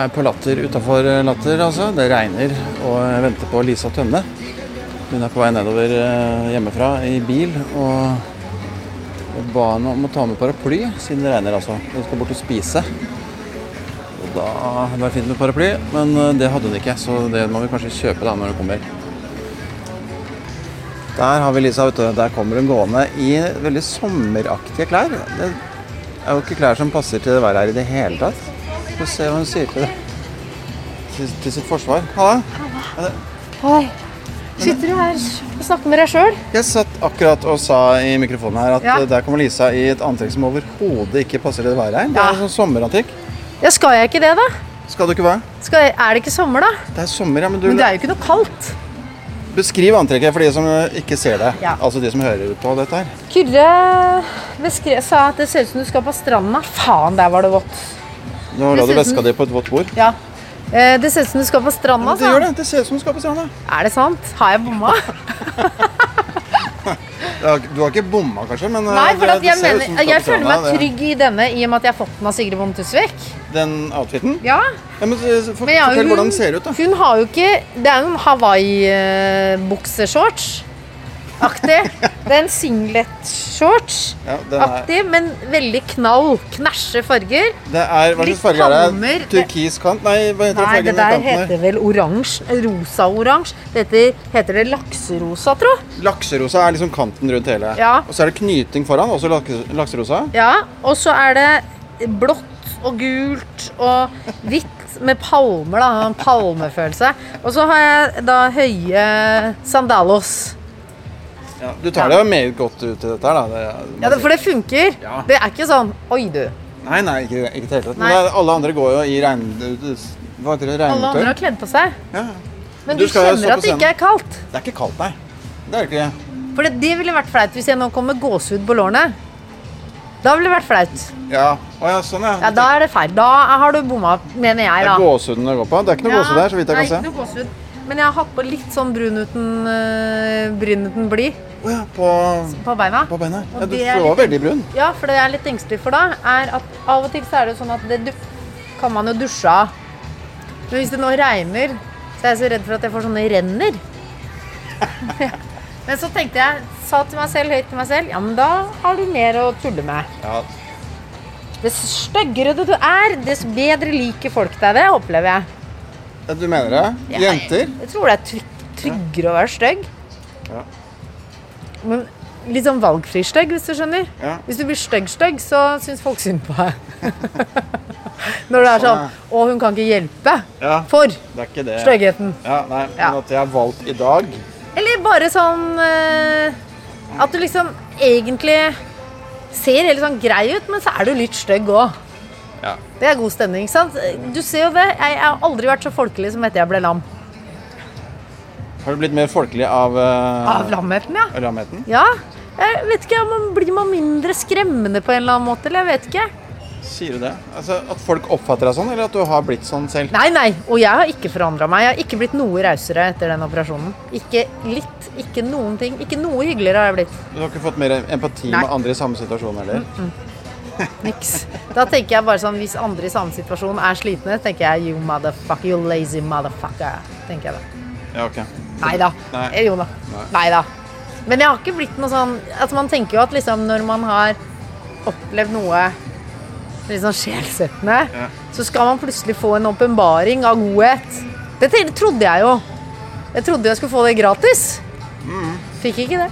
er på Latter utafor Latter, altså. Det regner, og jeg venter på Lisa Tønne. Hun er på vei nedover eh, hjemmefra i bil. og og ba henne om å ta med paraply, siden det regner. altså. Hun skal bort og spise. Og da hadde det vært fint med paraply, men eh, det hadde hun ikke. Så det må vi kanskje kjøpe da når hun kommer. Der har vi Lisa, vet du. Der kommer hun gående i veldig sommeraktige klær. Det er jo ikke klær som passer til det været her i det hele tatt. Få se hva hun sier til det. Til, til sitt forsvar. Halla. Hei. Sitter du her og snakker med deg sjøl? Jeg satt akkurat og sa i mikrofonen her at Ja. der kommer Lisa i et antrekk som overhodet ikke passer til det været her. Det Ja. er sånn sommerantrekk. Ja, skal jeg ikke det, da? Skal du ikke være? Skal jeg, er det ikke sommer, da? Det er sommer, ja, men du Men det er jo ikke noe kaldt. Beskriv antrekket for de som ikke ser det. Ja. Altså de som hører på dette her. Kyrre sa at det ser ut som du skal på stranda. Faen, der var det vått. Nå la du veska di på et vått bord. Ja. Eh, det ser ut som du skal på stranda, det gjør det. Det ser ut som du skal på stranda. Er det sant? Har jeg bomma? Du har ikke bomma, kanskje, men eh, Nei, for det, at jeg, det ser ut mener, som du skal jeg på føler meg trygg i denne i og med at jeg har fått den av Sigrid Bonde Tusvik. Den outfiten? Ja. Ja, men eh, for, Men ja, Fortell hun- hvordan den ser ut, da. Hun har jo ikke Det er jo en Hawaii-bukseshorts. Aktig. Det er en singlet-shorts. Ja, Aktig, men veldig knall. Knæsje farger. det er, hva slags farge er det? Turkis kant? Nei, hva heter Nei, det det der heter vel oransje. Rosa-oransje. Det heter det lakserosa, tro. Lakserosa er liksom kanten rundt hele. Ja. Og så er det knyting foran, også lakserosa. Ja, og så er det blått og gult og hvitt med palmer, da. En palmefølelse. Og så har jeg da høye sandalos. Ja, du tar det jo meget godt ut i dette her, da. Det, Ja, det- for det funker. Ja. Det er ikke sånn Oi, du. Nei, nei, ikke, ikke i det hele tatt. Men er, alle andre går jo i regn... Hva heter det? Alle andre har kledd på seg. Ja. Men Du du, kjenner at det ikke er kaldt. Det er ikke kaldt, nei. Det er det. For det, det ville vært flaut hvis jeg nå kom med gåsehud på lårene. Da ville det vært flaut. Ja. Å ja, sånn, ja. Ja, Da er det feil. Da har du bomma, mener jeg, Det er gåsehuden det går på. Det er ikke noe gåsehud der, så vidt jeg nei, kan se. ikke noe gåsehud. Men jeg har hatt på litt sånn brun uten uh, brun uten blid Oh ja, på, på beina. på beina. Ja, du var litt- veldig brun. Ja, for det jeg er litt engstelig for da, er at av og til så er det sånn at det du kan man jo dusje av. Men hvis det nå regner, så er jeg så redd for at jeg får sånne renner. Men så tenkte jeg, sa til meg selv, høyt til meg selv, ja, men da har du mer å tulle med. Ja. Dess styggere du er, dess bedre liker folk deg. Det opplever jeg. Ja, Du mener det? Jeg- Jenter? Jeg tror det er tryg, tryggere å være stygg. Ja. Men litt sånn valgfri stygg, hvis du skjønner. Ja. Hvis du blir stygg-stygg, så syns folk synd på deg. Når det er sånn Å, hun kan ikke hjelpe Ja, for styggheten. Ja, nei, men Ja. at jeg har valgt i dag Eller bare sånn eh, At du liksom egentlig ser helt sånn grei ut, men så er du litt stygg òg. Det er god stemning. sant? Du ser jo det. Jeg, har aldri vært så folkelig som etter jeg ble lam. Har du blitt mer folkelig av, uh, Av lamheten, ja. lamheten? Ja. Jeg vet ikke, man Blir man mindre skremmende på en eller annen måte? Eller jeg vet ikke. Sier du det? Altså, At folk oppfatter deg sånn, eller at du har blitt sånn selv? Nei, nei. Og jeg har ikke forandra meg. Jeg har ikke blitt noe rausere etter den operasjonen. Ikke litt. Ikke noen ting. Ikke noe hyggeligere har jeg blitt. Du har ikke fått mer empati Nei. med andre i samme situasjon heller? Niks. Da tenker jeg bare sånn Hvis andre i samme situasjon er slitne, tenker jeg you motherfucker, you lazy motherfucker. Tenker jeg da. Ja, ok. Nei da. Nei. Eh, Jo da. Nei. Nei da. Men jeg har ikke blitt noe sånn altså Man tenker jo at liksom når man har opplevd noe litt sånn sjelsettende, Ja. så skal man plutselig få en åpenbaring av godhet. Det trodde jeg jo. Jeg trodde jeg skulle få det gratis. Mm. Fikk ikke det.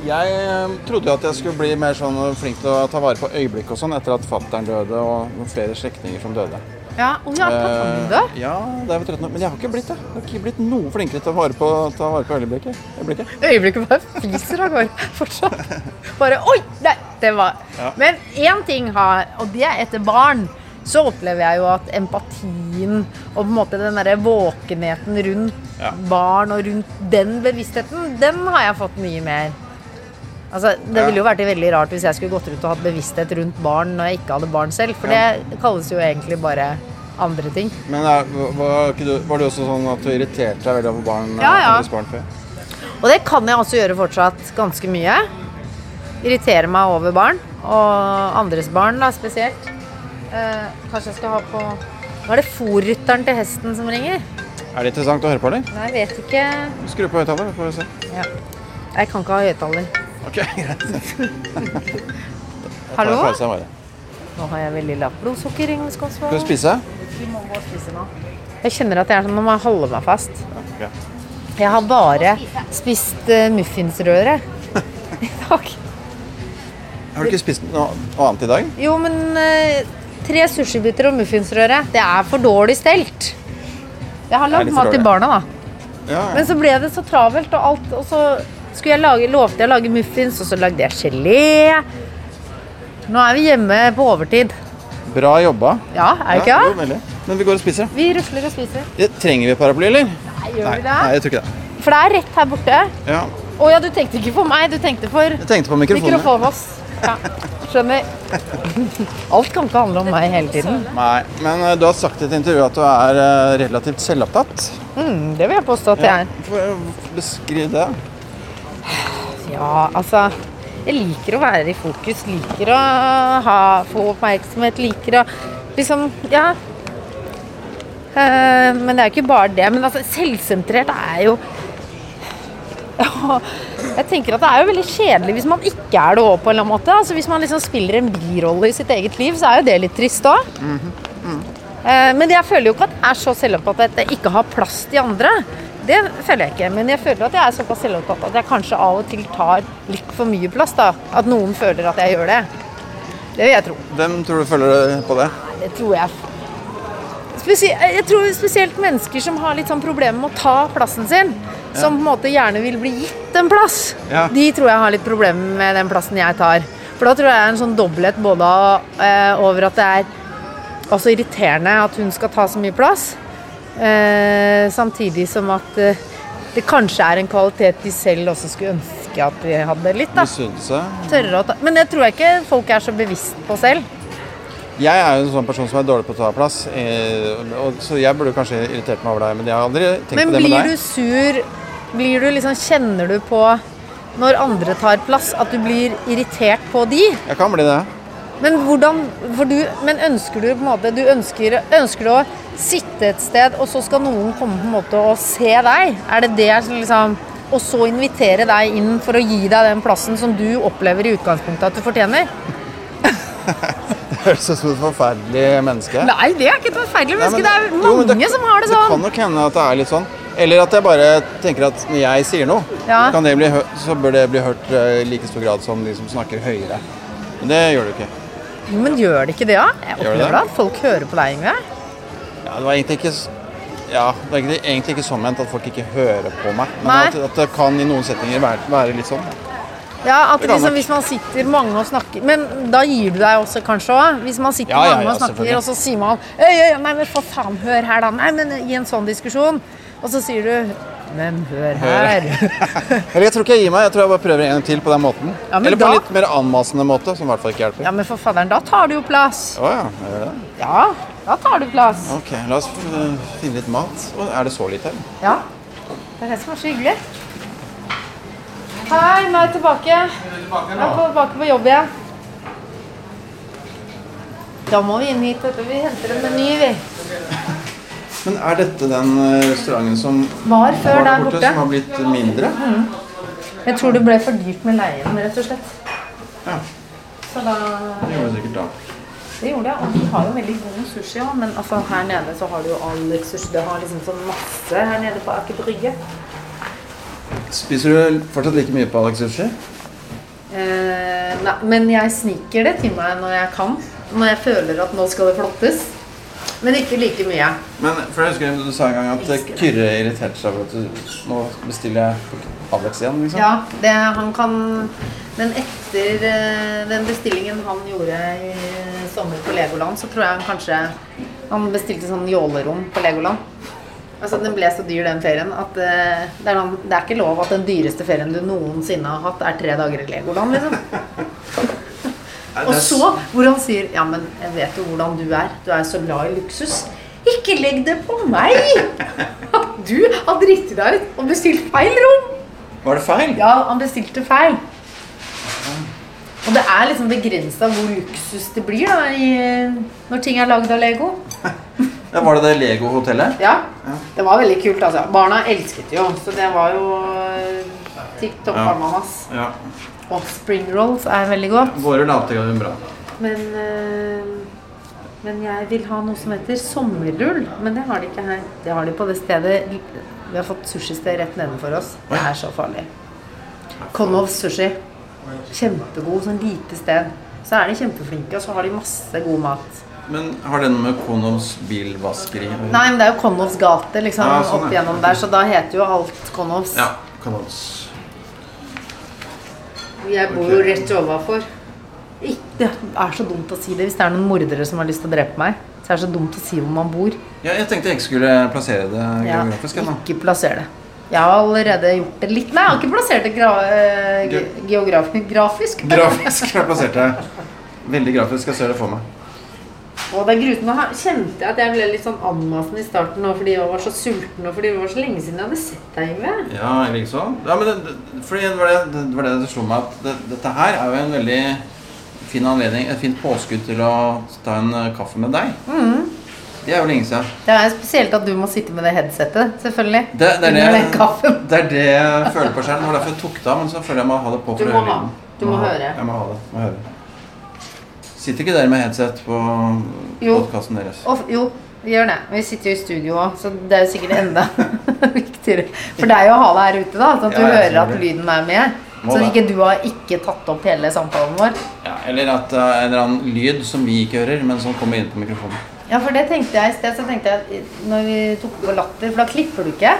Jeg eh, trodde jo at jeg skulle bli mer sånn flink til å ta vare på øyeblikk og sånn etter at fattern døde og noen flere slektninger som døde. Ja, og ja, død? Eh, Ja, det er ved 13 år. Men jeg har ikke blitt det. Jeg har ikke blitt noe flinkere til å vare på, ta vare på øyeblikket. øyeblikket. Øyeblikket bare fiser av gårde fortsatt. Bare Oi! Nei, det var Ja. Men én ting har Og det er etter barn. Så opplever jeg jo at empatien og på en måte den derre våkenheten rundt Ja. barn og rundt den bevisstheten, den har jeg fått mye mer. Altså, Det ville jo vært veldig rart hvis jeg skulle gått rundt og hatt bevissthet rundt barn når jeg ikke hadde barn selv. For Ja. det kalles jo egentlig bare andre ting. Men er, var, du, var det også sånn at du irriterte deg veldig over barn? Ja, ja. barn før? Og det kan jeg også gjøre fortsatt ganske mye. Irritere meg over barn, og andres barn da spesielt. Eh, kanskje jeg skal ha på Nå er det fòrrytteren til hesten som ringer. Er det interessant å høre på, eller? Nei, jeg vet ikke. Skru på høyttaler, får vi se. Ja. Jeg kan ikke ha høyttaler. Ok, greit. Hallo? Nå har jeg veldig lavt blodsukker. Ingrid Skånsvold. Skal du spise? Vi må gå og spise nå. Jeg kjenner at jeg er sånn, nå må jeg holde meg fast. Okay. Jeg har bare spist uh, muffinsrøre i dag. Har du ikke spist noe annet i dag? Jo, men eh, tre sushibiter og muffinsrøre, det er for dårlig stelt. Jeg har lagd mat til barna, da. Ja, Men så ble det så travelt, og alt Og så skulle jeg lage, lovte jeg å lage muffins, og så lagde jeg gelé. Nå er vi hjemme på overtid. Bra jobba. Ja, er det ikke jo, det? veldig. Men vi går og spiser. Vi rusler og spiser. Ja, Trenger vi paraply, eller? Nei, gjør vi det? Nei, jeg tror ikke det. For det er rett her borte. Ja, Å ja, du tenkte ikke på meg, du tenkte for jeg tenkte på mikrofonen. mikrofonen. Ja, skjønner. Alt kan ikke handle om meg hele tiden. Nei, men eh, du har sagt i et intervju at du er eh, relativt selvopptatt. Mm, det vil jeg påstå at jeg er. Ja. Beskriv det. Ja, altså Jeg liker å være i fokus. Liker å ha, få oppmerksomhet. Liker å liksom Ja. Uh, men det er jo ikke bare det. Men altså, selvsentrert er jo jeg tenker at Det er jo veldig kjedelig hvis man ikke er det òg, på en eller annen måte. Altså, hvis man liksom spiller en birolle i sitt eget liv, så er jo det litt trist òg. Eh, Men jeg føler jo ikke at jeg er så selvopptatt at jeg ikke har plass til andre. Det føler jeg ikke. Men jeg føler at jeg er såpass selvopptatt at jeg kanskje av og til tar litt for mye plass. da. At noen føler at jeg gjør det. Det vil jeg tro. Hvem tror du føler på det? Det tror jeg. Jeg tror spesielt mennesker som har litt sånn problemer med å ta plassen sin. Som på en måte gjerne vil bli gitt en plass. Ja. De tror jeg har litt problemer med den plassen jeg tar. For da tror jeg det er en sånn dobbelthet både eh, over at det er også irriterende at hun skal ta så mye plass, samtidig som at eh, det kanskje er en kvalitet de selv også skulle ønske at de hadde litt. da. Tørre å ta. Men det tror jeg ikke folk er så bevisst på selv. Jeg er jo en sånn person som er dårlig på å ta plass, eh, og, så jeg burde kanskje irritert meg over deg, men jeg har aldri tenkt Men på det med blir deg. du sur Blir du liksom Kjenner du på når andre tar plass, at du blir irritert på de? Jeg kan bli det. Men hvordan for du, Men ønsker du på en måte Du ønsker, ønsker du å sitte et sted, og så skal noen komme på en måte og se deg? Er det det som liksom Og så invitere deg inn for å gi deg den plassen som du opplever i utgangspunktet at du fortjener? Det høres ut som et forferdelig menneske. Nei, det er ikke et forferdelig Nei, menneske. men det er jo, det, mange som har det sånn. Det kan nok hende at det er litt sånn. Eller at jeg bare tenker at når jeg sier noe, Ja. kan det bli så bør det bli hørt eh, i like stor grad som de som snakker høyere. Men det gjør det jo ikke. Men gjør det ikke det, da? Jeg opplever det? at folk hører på deg, Yngve. Ja, det var egentlig ikke ja, det er egentlig, ikke sånn ment at folk ikke hører på meg. Men at, at det kan i noen setninger være, være litt sånn. Ja, at liksom, hvis man sitter mange og snakker Men da gir du deg også kanskje òg? Hvis man sitter Ja, ja, mange ja, og snakker, og så sier man Øy, øy, nei, men for faen, hør her, da. Nei, men i en sånn diskusjon. Og så sier du Men hør her. Eller jeg tror ikke jeg gir meg. Jeg tror jeg bare prøver en gang til på den måten. Ja, Eller på da- en litt mer anmasende måte, som i hvert fall ikke hjelper. Ja, men for fadderen, da tar du jo plass. Å ja, jeg gjør det. Ja, da tar du plass. Ok, la oss eh, finne litt mat. Å, Er det så lite her? Ja. Det er det som er så hyggelig. Hei, nå er jeg tilbake. Jeg er tilbake på jobb igjen. Da må vi inn hit. vet du. Vi henter en meny, vi. Men er dette den eh, restauranten som Var før var der borte, borte. som har blitt mindre? Jeg tror det ble for dyrt med leien, rett og slett. Ja, Så da det gjorde det sikkert da. Det gjorde jeg. Og de har jo veldig god sushi òg, men altså, her nede så har du jo Alex sushi. Det har liksom sånn masse her nede på Aker Brygge. Spiser du fortsatt like mye på Alex Sushi? Eh, nei, men jeg sniker det til meg når jeg kan. Når jeg føler at nå skal det flottes. Men ikke like mye. Men for jeg husker du sa en gang at Kyrre irriterte seg over at du nå bestiller jeg Alex igjen, liksom. Ja, det, han kan Men etter eh, den bestillingen han gjorde i sommer på Legoland, så tror jeg han kanskje Han bestilte sånn jålerom på Legoland. Altså, Den ble så dyr, den ferien, at uh, det, er noen, det er ikke lov at den dyreste ferien du noensinne har hatt, er tre dager i Legoland, liksom. Og så hvor han sier Ja, men jeg vet jo hvordan du er. Du er så glad i luksus. Ikke legg det på meg! Du har driti deg ut og bestilt feil rom! Var det feil? Ja, han bestilte feil. Og det er liksom begrensa hvor luksus det blir da, i, når ting er lagd av Lego. Ja, var det det Lego-hotellet? Ja. Ja. Det var veldig kult, altså. Barna elsket det jo, så det var jo tikk tipp topp Ja. ananas. Ja. Og spring rolls er veldig godt. Våre later bra. Men, øh, men jeg vil ha noe som heter sommerrull. Men det har de ikke her. Det har de på det stedet Vi har fått sushisted rett nedenfor oss. Det er så farlig. Konovs sushi. Kjempegod, sånn lite sted. Så er de kjempeflinke, og så har de masse god mat. Men har det noe med Konovs bilvaskeri? Nei, men det er jo Konovs gate liksom, Ja, sånn, opp gjennom der, så da heter jo alt Konovs. Ja, Konovs. Jeg bor jo rett overfor. Det er så dumt å si det hvis det er noen mordere som har lyst til å drepe meg. Så er det så dumt å si hvor man bor. Ja, jeg tenkte jeg ikke skulle plassere det geografisk Ja, ikke plassere det. Jeg har allerede gjort det litt Nei, jeg har ikke plassert det gra eh, ge geografisk. Grafisk. Grafisk har jeg plassert det. Veldig grafisk. Jeg ser det for meg. Og det er gruten, Nå kjente jeg at jeg ble litt sånn anmasende i starten nå fordi jeg var så sulten, og fordi det var så lenge siden jeg hadde sett deg, Yngve. Ja, jeg likeså. Ja, men det, det, fordi det var det det, var det det slo meg at det, dette her er jo en veldig fin anledning, et fint påskudd til å ta en eh, kaffe med deg. Det er jo lenge siden. Det er spesielt at du må sitte med det headsetet, selvfølgelig. Det, det, er det, det er det jeg føler på selv. Det var derfor jeg tok det av, men så føler jeg meg må ha det på for å må høre lyden. Du må ha- høre. Jeg må ha det. Må høre. Sitter ikke dere med headset på podkasten deres? Og, jo, vi gjør det. Vi sitter jo i studio òg, så det er jo sikkert enda viktigere. For det er jo å ha deg her ute, da, sånn at du Ja, hører at lyden er med. Må Så det. ikke du har ikke tatt opp hele samtalen vår. Ja, eller at det er en eller annen lyd som vi ikke hører, men som kommer inn på mikrofonen. Ja, for det tenkte jeg i sted. Så tenkte jeg at når vi tok på latter, for da klipper du ikke.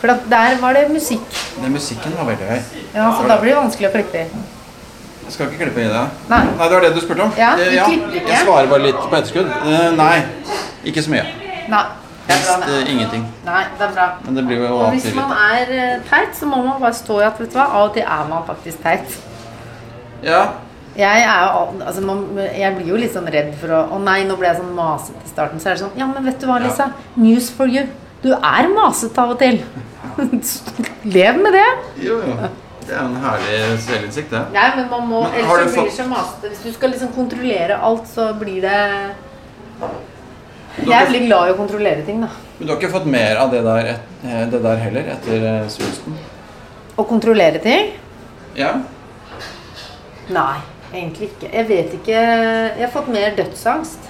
For der var det musikk. Den musikken var veldig høy. Ja, Så da blir det vanskelig å klippe i. Jeg skal ikke klippe i det. Nei. Nei, det var det du spurte om? Ja, Eh, ja. klipper ikke. Jeg svarer bare litt på etterskudd. Eh, nei, ikke så mye. Nei. Det Helst det. eh, ingenting. Nei, det er bra. Men det blir jo Og hvis man er teit, så må man bare stå i at vet du hva, av og til er man faktisk teit. Ja, Jeg er altså man, Jeg blir jo litt sånn redd for å Å nei, nå ble jeg sånn masete i starten. Så er det sånn Ja, men vet du hva, Lisa? News for you. Du er masete av og til. Lev med det. jo, jo. Det er en herlig selvinnsikt, det. Nei, men man må Men Ellers så blir det så masete. Hvis du skal liksom kontrollere alt, så blir det Jeg blir glad i å kontrollere ting, da. men du har ikke fått mer av det der, et, eh, det der heller, etter eh, svulsten? Å kontrollere ting? Ja? Nei, egentlig ikke. Jeg vet ikke Jeg har fått mer dødsangst.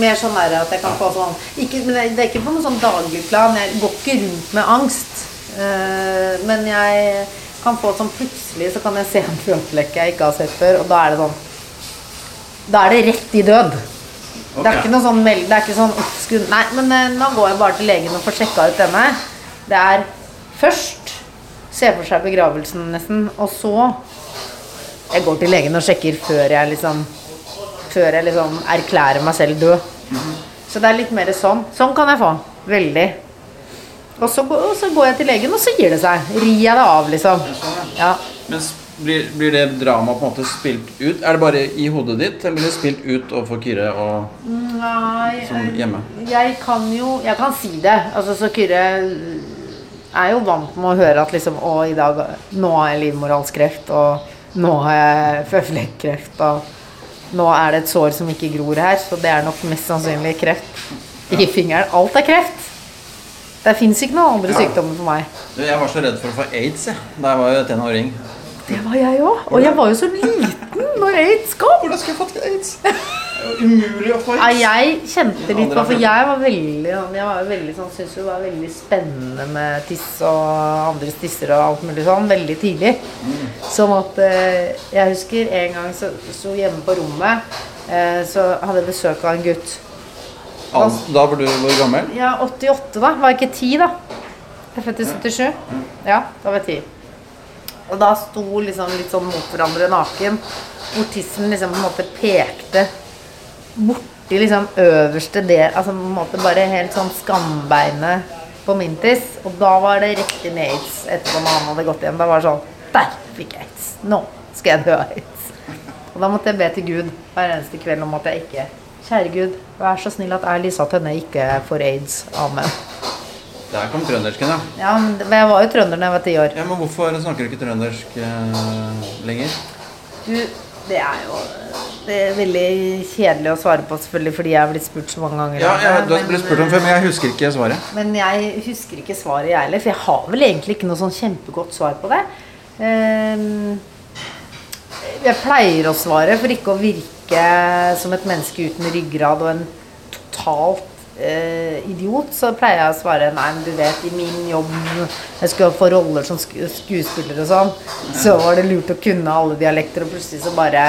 Mer sånn der at jeg kan få sånn ikke, men det, det er ikke på noen sånn daglig plan. Jeg går ikke rundt med angst. Eh, men jeg kan få sånn plutselig så kan jeg se en føflekk jeg ikke har sett før, og da er det sånn Da er det rett i død. Det er ikke noe sånn meld... Det er ikke sånn uff, Nei, men eh, nå går jeg bare til legen og får sjekka ut denne. Det er først se for seg begravelsen nesten, og så jeg går til legen og sjekker før jeg liksom Før jeg liksom erklærer meg selv død. Så det er litt mer sånn. Sånn kan jeg få. Veldig. Og så, og så går jeg til legen, og så gir det seg. Rir jeg det av, liksom. Ja. Men blir, blir det dramaet på en måte spilt ut? Er det bare i hodet ditt, eller blir det spilt ut overfor Kyrre og Nei som hjemme? Jeg kan jo Jeg kan si det. Altså, så Kyrre er jo vant med å høre at liksom Å, i dag Nå har jeg livmorhalskreft, og nå har jeg føflekkreft, og nå er det et sår som ikke gror her, så det er nok mest sannsynlig kreft i fingeren. Alt er kreft. Det fins ikke noen andre sykdommer for meg. Du, Jeg var så redd for å få aids jeg, da jeg var jo tenåring. Det var jeg òg. Og jeg var jo så liten når aids kom. Hvordan skulle jeg fått aids? Umulig å få Ja, aids. jeg kjente litt på, for jeg var veldig Jeg var veldig sånn, syntes det var veldig spennende med tiss og andres tisser og alt mulig sånn, veldig tidlig. Sånn at eh, Jeg husker en gang så sto hjemme på rommet, eh, så hadde jeg besøk av en gutt. Da var du hvor gammel? Ja, 88 da, var ikke 10 da. Jeg er født i 77. Ja, da var jeg 10. Og da sto liksom litt sånn mot hverandre naken, hvor tissen liksom på en måte pekte borti liksom øverste del, altså på en måte bare helt sånn skambeinet på min tiss. Og da var det rett inn i aids etterpå når han hadde gått hjem. Da var det sånn, der fikk jeg aids. Nå skal jeg dø av aids. Og da måtte jeg be til Gud hver eneste kveld om at jeg ikke Kjære Gud, vær så snill at jeg, Lisa Tønne, ikke får aids. Amen. Der kom trøndersken, ja. Ja, men jeg var jo trønder da jeg var ti år. ja. Men hvorfor snakker du ikke trøndersk eh, lenger? Du, Det er jo det er veldig kjedelig å svare på, selvfølgelig, fordi jeg har blitt spurt så mange ganger. Ja, jeg, du har blitt spurt om før, men jeg husker ikke svaret. Men jeg husker ikke svaret, jeg heller. For jeg har vel egentlig ikke noe sånn kjempegodt svar på det. Ehm, Jeg pleier å svare for ikke å virke som et menneske uten ryggrad og en totalt eh, idiot. Så pleier jeg å svare nei, men du vet, i min jobb Jeg skulle få roller som sk skuespiller og sånn. Så var det lurt å kunne alle dialekter, og plutselig så bare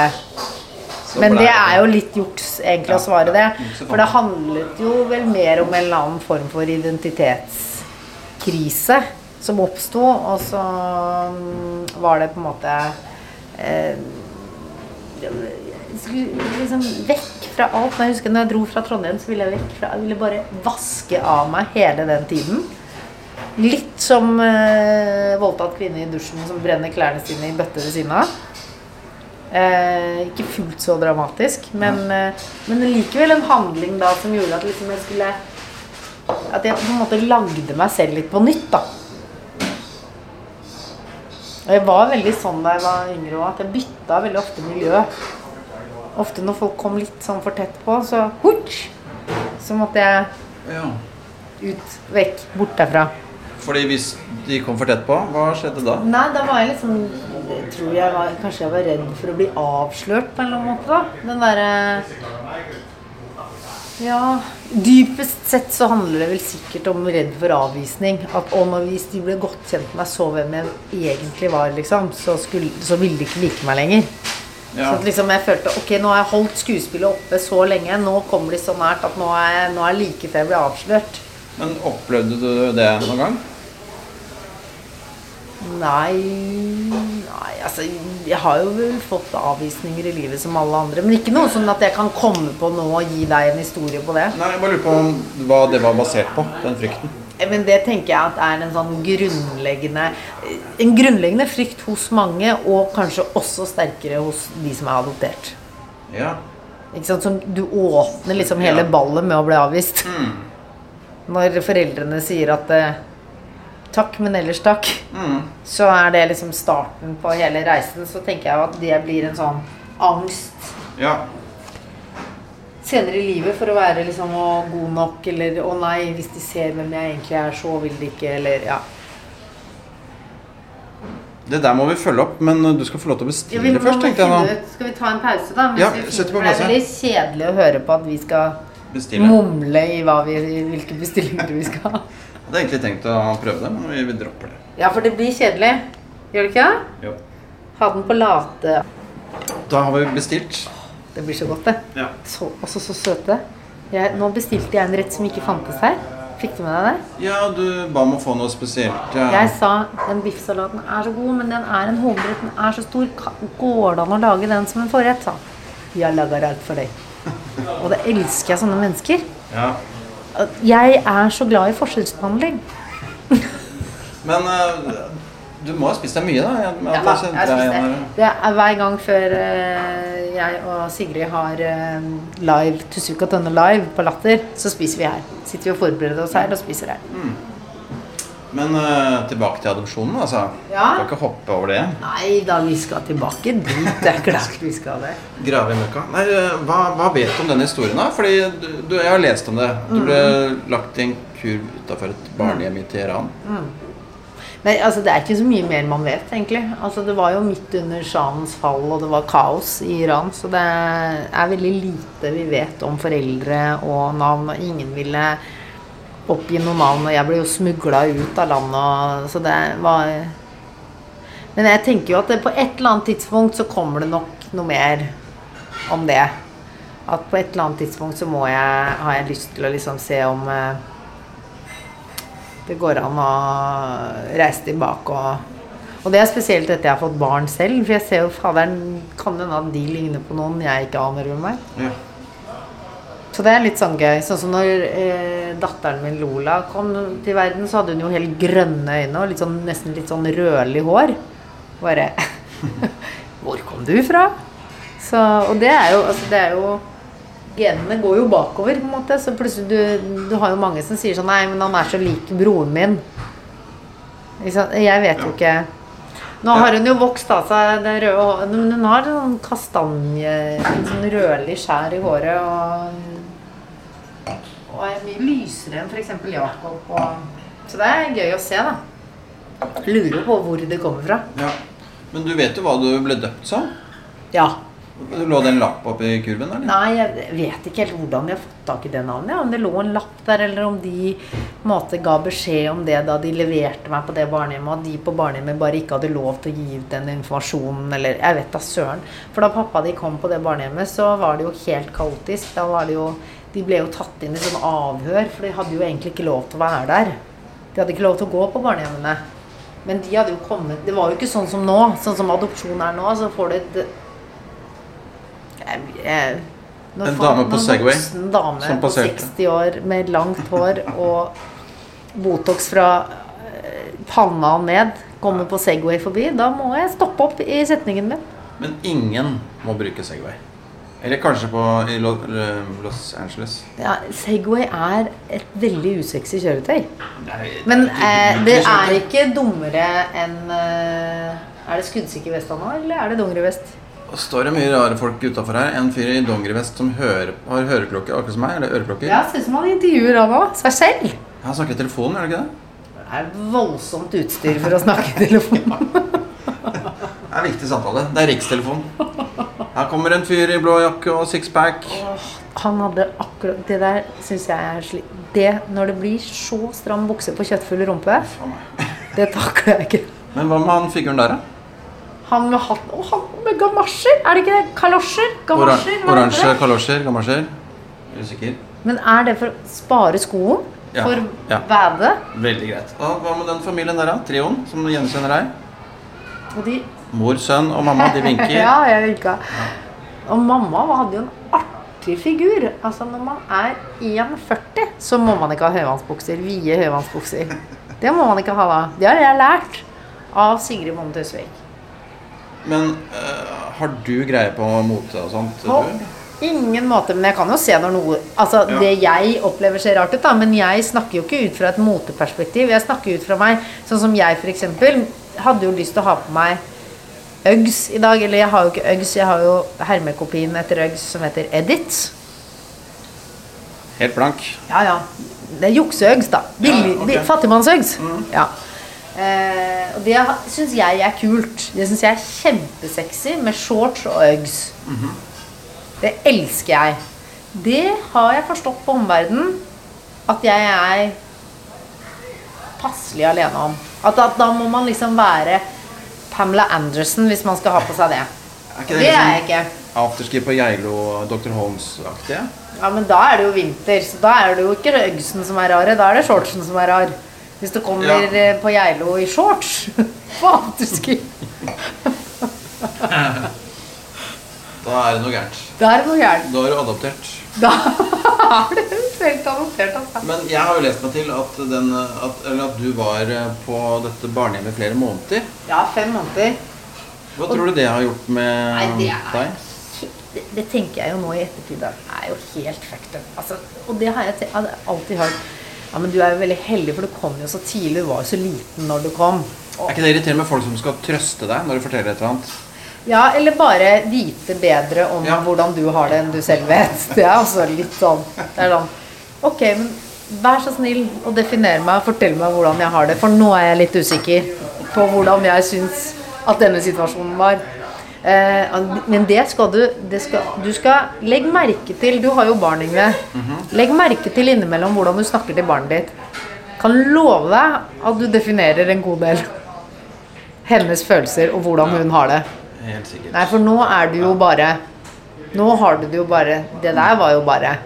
men det er jo litt juks egentlig å svare det. For det handlet jo vel mer om en eller annen form for identitetskrise som oppsto, og så mm, var det på en måte liksom vekk fra alt. Men jeg husker når jeg dro fra Trondheim, så ville jeg vekk fra Jeg ville bare vaske av meg hele den tiden. Litt som eh, voldtatt kvinne i dusjen som brenner klærne sine i bøtte ved siden av. Eh, ikke fullt så dramatisk, men, eh, men likevel en handling da som gjorde at liksom jeg skulle At jeg på en måte lagde meg selv litt på nytt, da. Og jeg var veldig sånn da jeg var yngre òg, at jeg bytta veldig ofte miljø. Ofte når folk kom litt sånn for tett på, så hurts, så måtte jeg Ja. ut, vekk, bort derfra. Fordi hvis de kom for tett på, hva skjedde da? Nei, da var jeg liksom jeg tror jeg var, Kanskje jeg var redd for å bli avslørt på en eller annen måte. da Den derre Ja Dypest sett så handler det vel sikkert om redd for avvisning. At og hvis de ble godt kjent med meg, så hvem jeg egentlig var, liksom, så, skulle, så ville de ikke like meg lenger. Ja. Så liksom jeg følte ok, nå har jeg holdt skuespillet oppe så lenge. Nå kommer de så nært at nå er nå er jeg like før jeg blir avslørt. Men opplevde du det noen gang? Nei, nei altså, Jeg har jo fått avvisninger i livet som alle andre. Men ikke noe sånn at jeg kan komme på nå og gi deg en historie på det. Nei, jeg bare lurer på om hva det var basert på, den frykten. Eh, Men det tenker jeg at er en sånn grunnleggende En grunnleggende frykt hos mange, og kanskje også sterkere hos de som er adoptert. Ja. Ikke sant? Som du åpner liksom hele ballet med å bli avvist. Mm. Når foreldrene sier at eh, takk, men ellers takk, Mm. så er det liksom starten på hele reisen. Så tenker jeg at det blir en sånn angst Ja. senere i livet for å være liksom god nok, eller å nei, hvis de ser hvem jeg egentlig er, så vil de ikke, eller ja. Det der må vi følge opp, men du skal få lov til å bestille ja, først, tenkte jeg nå. Skal vi ta en pause, da? Ja, sett på pause. Det er veldig kjedelig å høre på at vi skal Bestille. mumle i vi, hvilke bestillinger vi skal ha. Hadde egentlig tenkt å prøve det, men vi, vi dropper det. Ja, for det blir kjedelig. Gjør det ikke? Jo. Ha den på late. Da har vi bestilt. Det blir så godt, det. Ja. Så, også så søte. Jeg, nå bestilte jeg en rett som ikke fantes her. Fikk du med deg det? Ja, du ba om å få noe spesielt. Ja. Jeg sa den biffsalaten er så god, men den er en hovedrett. Den er så stor. Går det an å lage den som en forrett? sa han. Jeg lager alt for deg. Og det elsker jeg sånne mennesker. ja. Jeg er så glad i forskjellsbehandling. Men uh, du må ha spist deg mye, da? Jeg, Ja, jeg jeg igjen. Det er hver gang før uh, jeg og Sigrid har uh, live Tusuka Tønne live på Latter, så spiser vi her. Sitter vi og forbereder oss her og spiser her. Men uh, tilbake til adopsjonen, altså. Ja. Skal ikke hoppe over det. Nei da, vi skal tilbake dit. Det er klart vi skal det. Grave i møkka. Nei, eh, hva, hva vet du om denne historien, da? Fordi du, du, jeg har lest om det. Du ble Mm. lagt i en kurv utafor et barnehjem i Teheran. Nei, altså Det er ikke så mye mer man vet, egentlig. Altså Det var jo midt under shahens fall, og det var kaos i Iran. Så det er veldig lite vi vet om foreldre og navn. Og ingen ville oppgi noe og jeg ble jo smugla ut av landet. Så det var Men jeg tenker jo at på et eller annet tidspunkt så kommer det nok noe mer om det. At på et eller annet tidspunkt så må jeg, har jeg lyst til å liksom se om eh, det går an å reise tilbake og Og det er spesielt etter jeg har fått barn selv. For jeg ser jo faderen Kan hende at de ligner på noen jeg ikke aner hvem er. Ja. Så det er litt sånn gøy. Sånn som når eh, datteren min Lola kom til verden, så hadde hun jo helt grønne øyne og litt sånn, nesten litt sånn rødlig hår. Bare Hvor kom du fra? Så, og det er jo Altså, det er jo Genene går jo bakover, på en måte. Så plutselig du, du har jo mange som sier sånn Nei, men han er så lik broren min. Jeg vet jo ikke Nå har hun jo vokst av seg det røde håret, men hun har sånn kastanje, sånn rødlig skjær i håret. Og, og er mye lysere enn f.eks. Jakob. Og, så det er gøy å se, da. Lurer på hvor det kommer fra. Ja. Men du vet jo hva du ble døpt som? Ja. Lå det en lapp oppi kurven, eller? Nei, jeg vet ikke helt hvordan de har fått tak i det navnet. Ja. Om det lå en lapp der, eller om de måte, ga beskjed om det da de leverte meg på det barnehjemmet, og de på barnehjemmet bare ikke hadde lov til å gi ut den informasjonen, eller jeg vet da søren. For da pappa de kom på det barnehjemmet, så var det jo helt kaotisk. Da var det jo De ble jo tatt inn i sånn avhør, for de hadde jo egentlig ikke lov til å være der. De hadde ikke lov til å gå på barnehjemmene. Men de hadde jo kommet Det var jo ikke sånn som nå. Sånn som adopsjon er nå. Så får du et jeg, jeg, En faen- dame på Segway voksen dame som på passerte. 60 år med langt hår og Botox fra eh, panna og ned kommer på Segway forbi, da må jeg stoppe opp i setningen min. Men ingen må bruke Segway. Eller kanskje på i Los Angeles. Ja, Segway er et veldig usexy kjøretøy. Nei, Men det eh, er det er ikke dummere enn eh, Er det skuddsikker vest nå, eller er det dongerivest? Det står det mye rare folk utafor her. En fyr i dongerivest som hører, har høreklokke, akkurat som meg. Eller øreklokker. Ja, ser ut som han intervjuer han òg. Seg selv. Han snakker i telefonen, er det ikke det? Det er voldsomt utstyr for å snakke i telefon. Det er viktig samtale. Det er rikstelefonen. Her kommer en fyr i blå jakke og sixpack. Han hadde akkurat Det der syns jeg er sli... Det når det blir så stram bukse på kjøttfull rumpe, det takler jeg ikke. Men hva med han figuren der, da? Han med hatt Og han med gamasjer! Er det ikke det? Kalosjer? Gamasjer? oransje kalosjer, gamasjer. Usikker. Men er det for å spare skoen? Ja, For ja. badet? Veldig greit. Og hva med den familien der, da? Trioen som gjenkjenner deg? Og de Mor, sønn og mamma, de vinker. Ja, jeg vinka. Og mamma hadde jo en artig figur. Altså Når man er 1,40, så må man ikke ha høyvannsbukser. Vide høyvannsbukser. Det må man ikke ha da. Det har jeg lært av Sigrid Bonde Tusvik. Men øh, har du greie på mote og sånt? På du? ingen måte. Men jeg kan jo se når noe Altså, Ja. det jeg opplever ser rart ut, da. Men jeg snakker jo ikke ut fra et moteperspektiv. Jeg snakker ut fra meg. Sånn som jeg, for eksempel, hadde jo lyst til å ha på meg Uggs i dag. Eller jeg har jo ikke Uggs, jeg har jo hermekopien etter Uggs som heter Edit. Helt blank. Ja, ja. Det er jukseøgs, da. Billig, Ja, ok. bi- Mm. Ja. Eh, og det syns jeg er kult. Det syns jeg er kjempesexy med shorts og Uggs. Det elsker jeg. Det har jeg forstått på omverdenen at jeg er passelig alene om. At, at da må man liksom være Pamela Anderson hvis man skal ha på seg det. Er ikke det, Det er jeg liksom ikke. afterski på Geilo Dr. Holmes-aktige? Ja, men da er det jo vinter, så da er det jo ikke Uggsen som er rare, da er det shortsen som er rar. Hvis du kommer Ja. eh, på Geilo i shorts på afterski, Da er det noe gærent. da er det noe gærent. Da er du adoptert. Da er det eventuelt adoptert, altså. Men jeg har jo lest meg til at, den, at, eller at du var eh, på dette barnehjemmet flere måneder. Ja, fem måneder. Hva tror du det har gjort med Nei, det er deg? det, det tenker jeg jo nå i ettertid. Det er jo helt fucked up. Altså, og det har jeg alltid hørt. Ja, men du er jo veldig heldig, for du kom jo så tidlig. Du var jo så liten når du kom. Og Er ikke det irriterende med folk som skal trøste deg når du forteller et eller annet? Ja, eller bare vite bedre om Ja. hvordan du har det enn du selv vet. Det er også litt sånn Det er sånn Ok, men vær så snill og definere meg, fortell meg hvordan jeg har det. For nå er jeg litt usikker på hvordan jeg syns at denne situasjonen var. Eh, men det skal du det skal, Du skal Legg merke til Du har jo barn, Yngve. Legg merke til innimellom hvordan du snakker til barnet ditt. Kan love deg at du definerer en god del hennes følelser og hvordan hun har det. Helt sikkert. Nei, for nå er du jo bare Nå har du det jo bare Det der var jo bare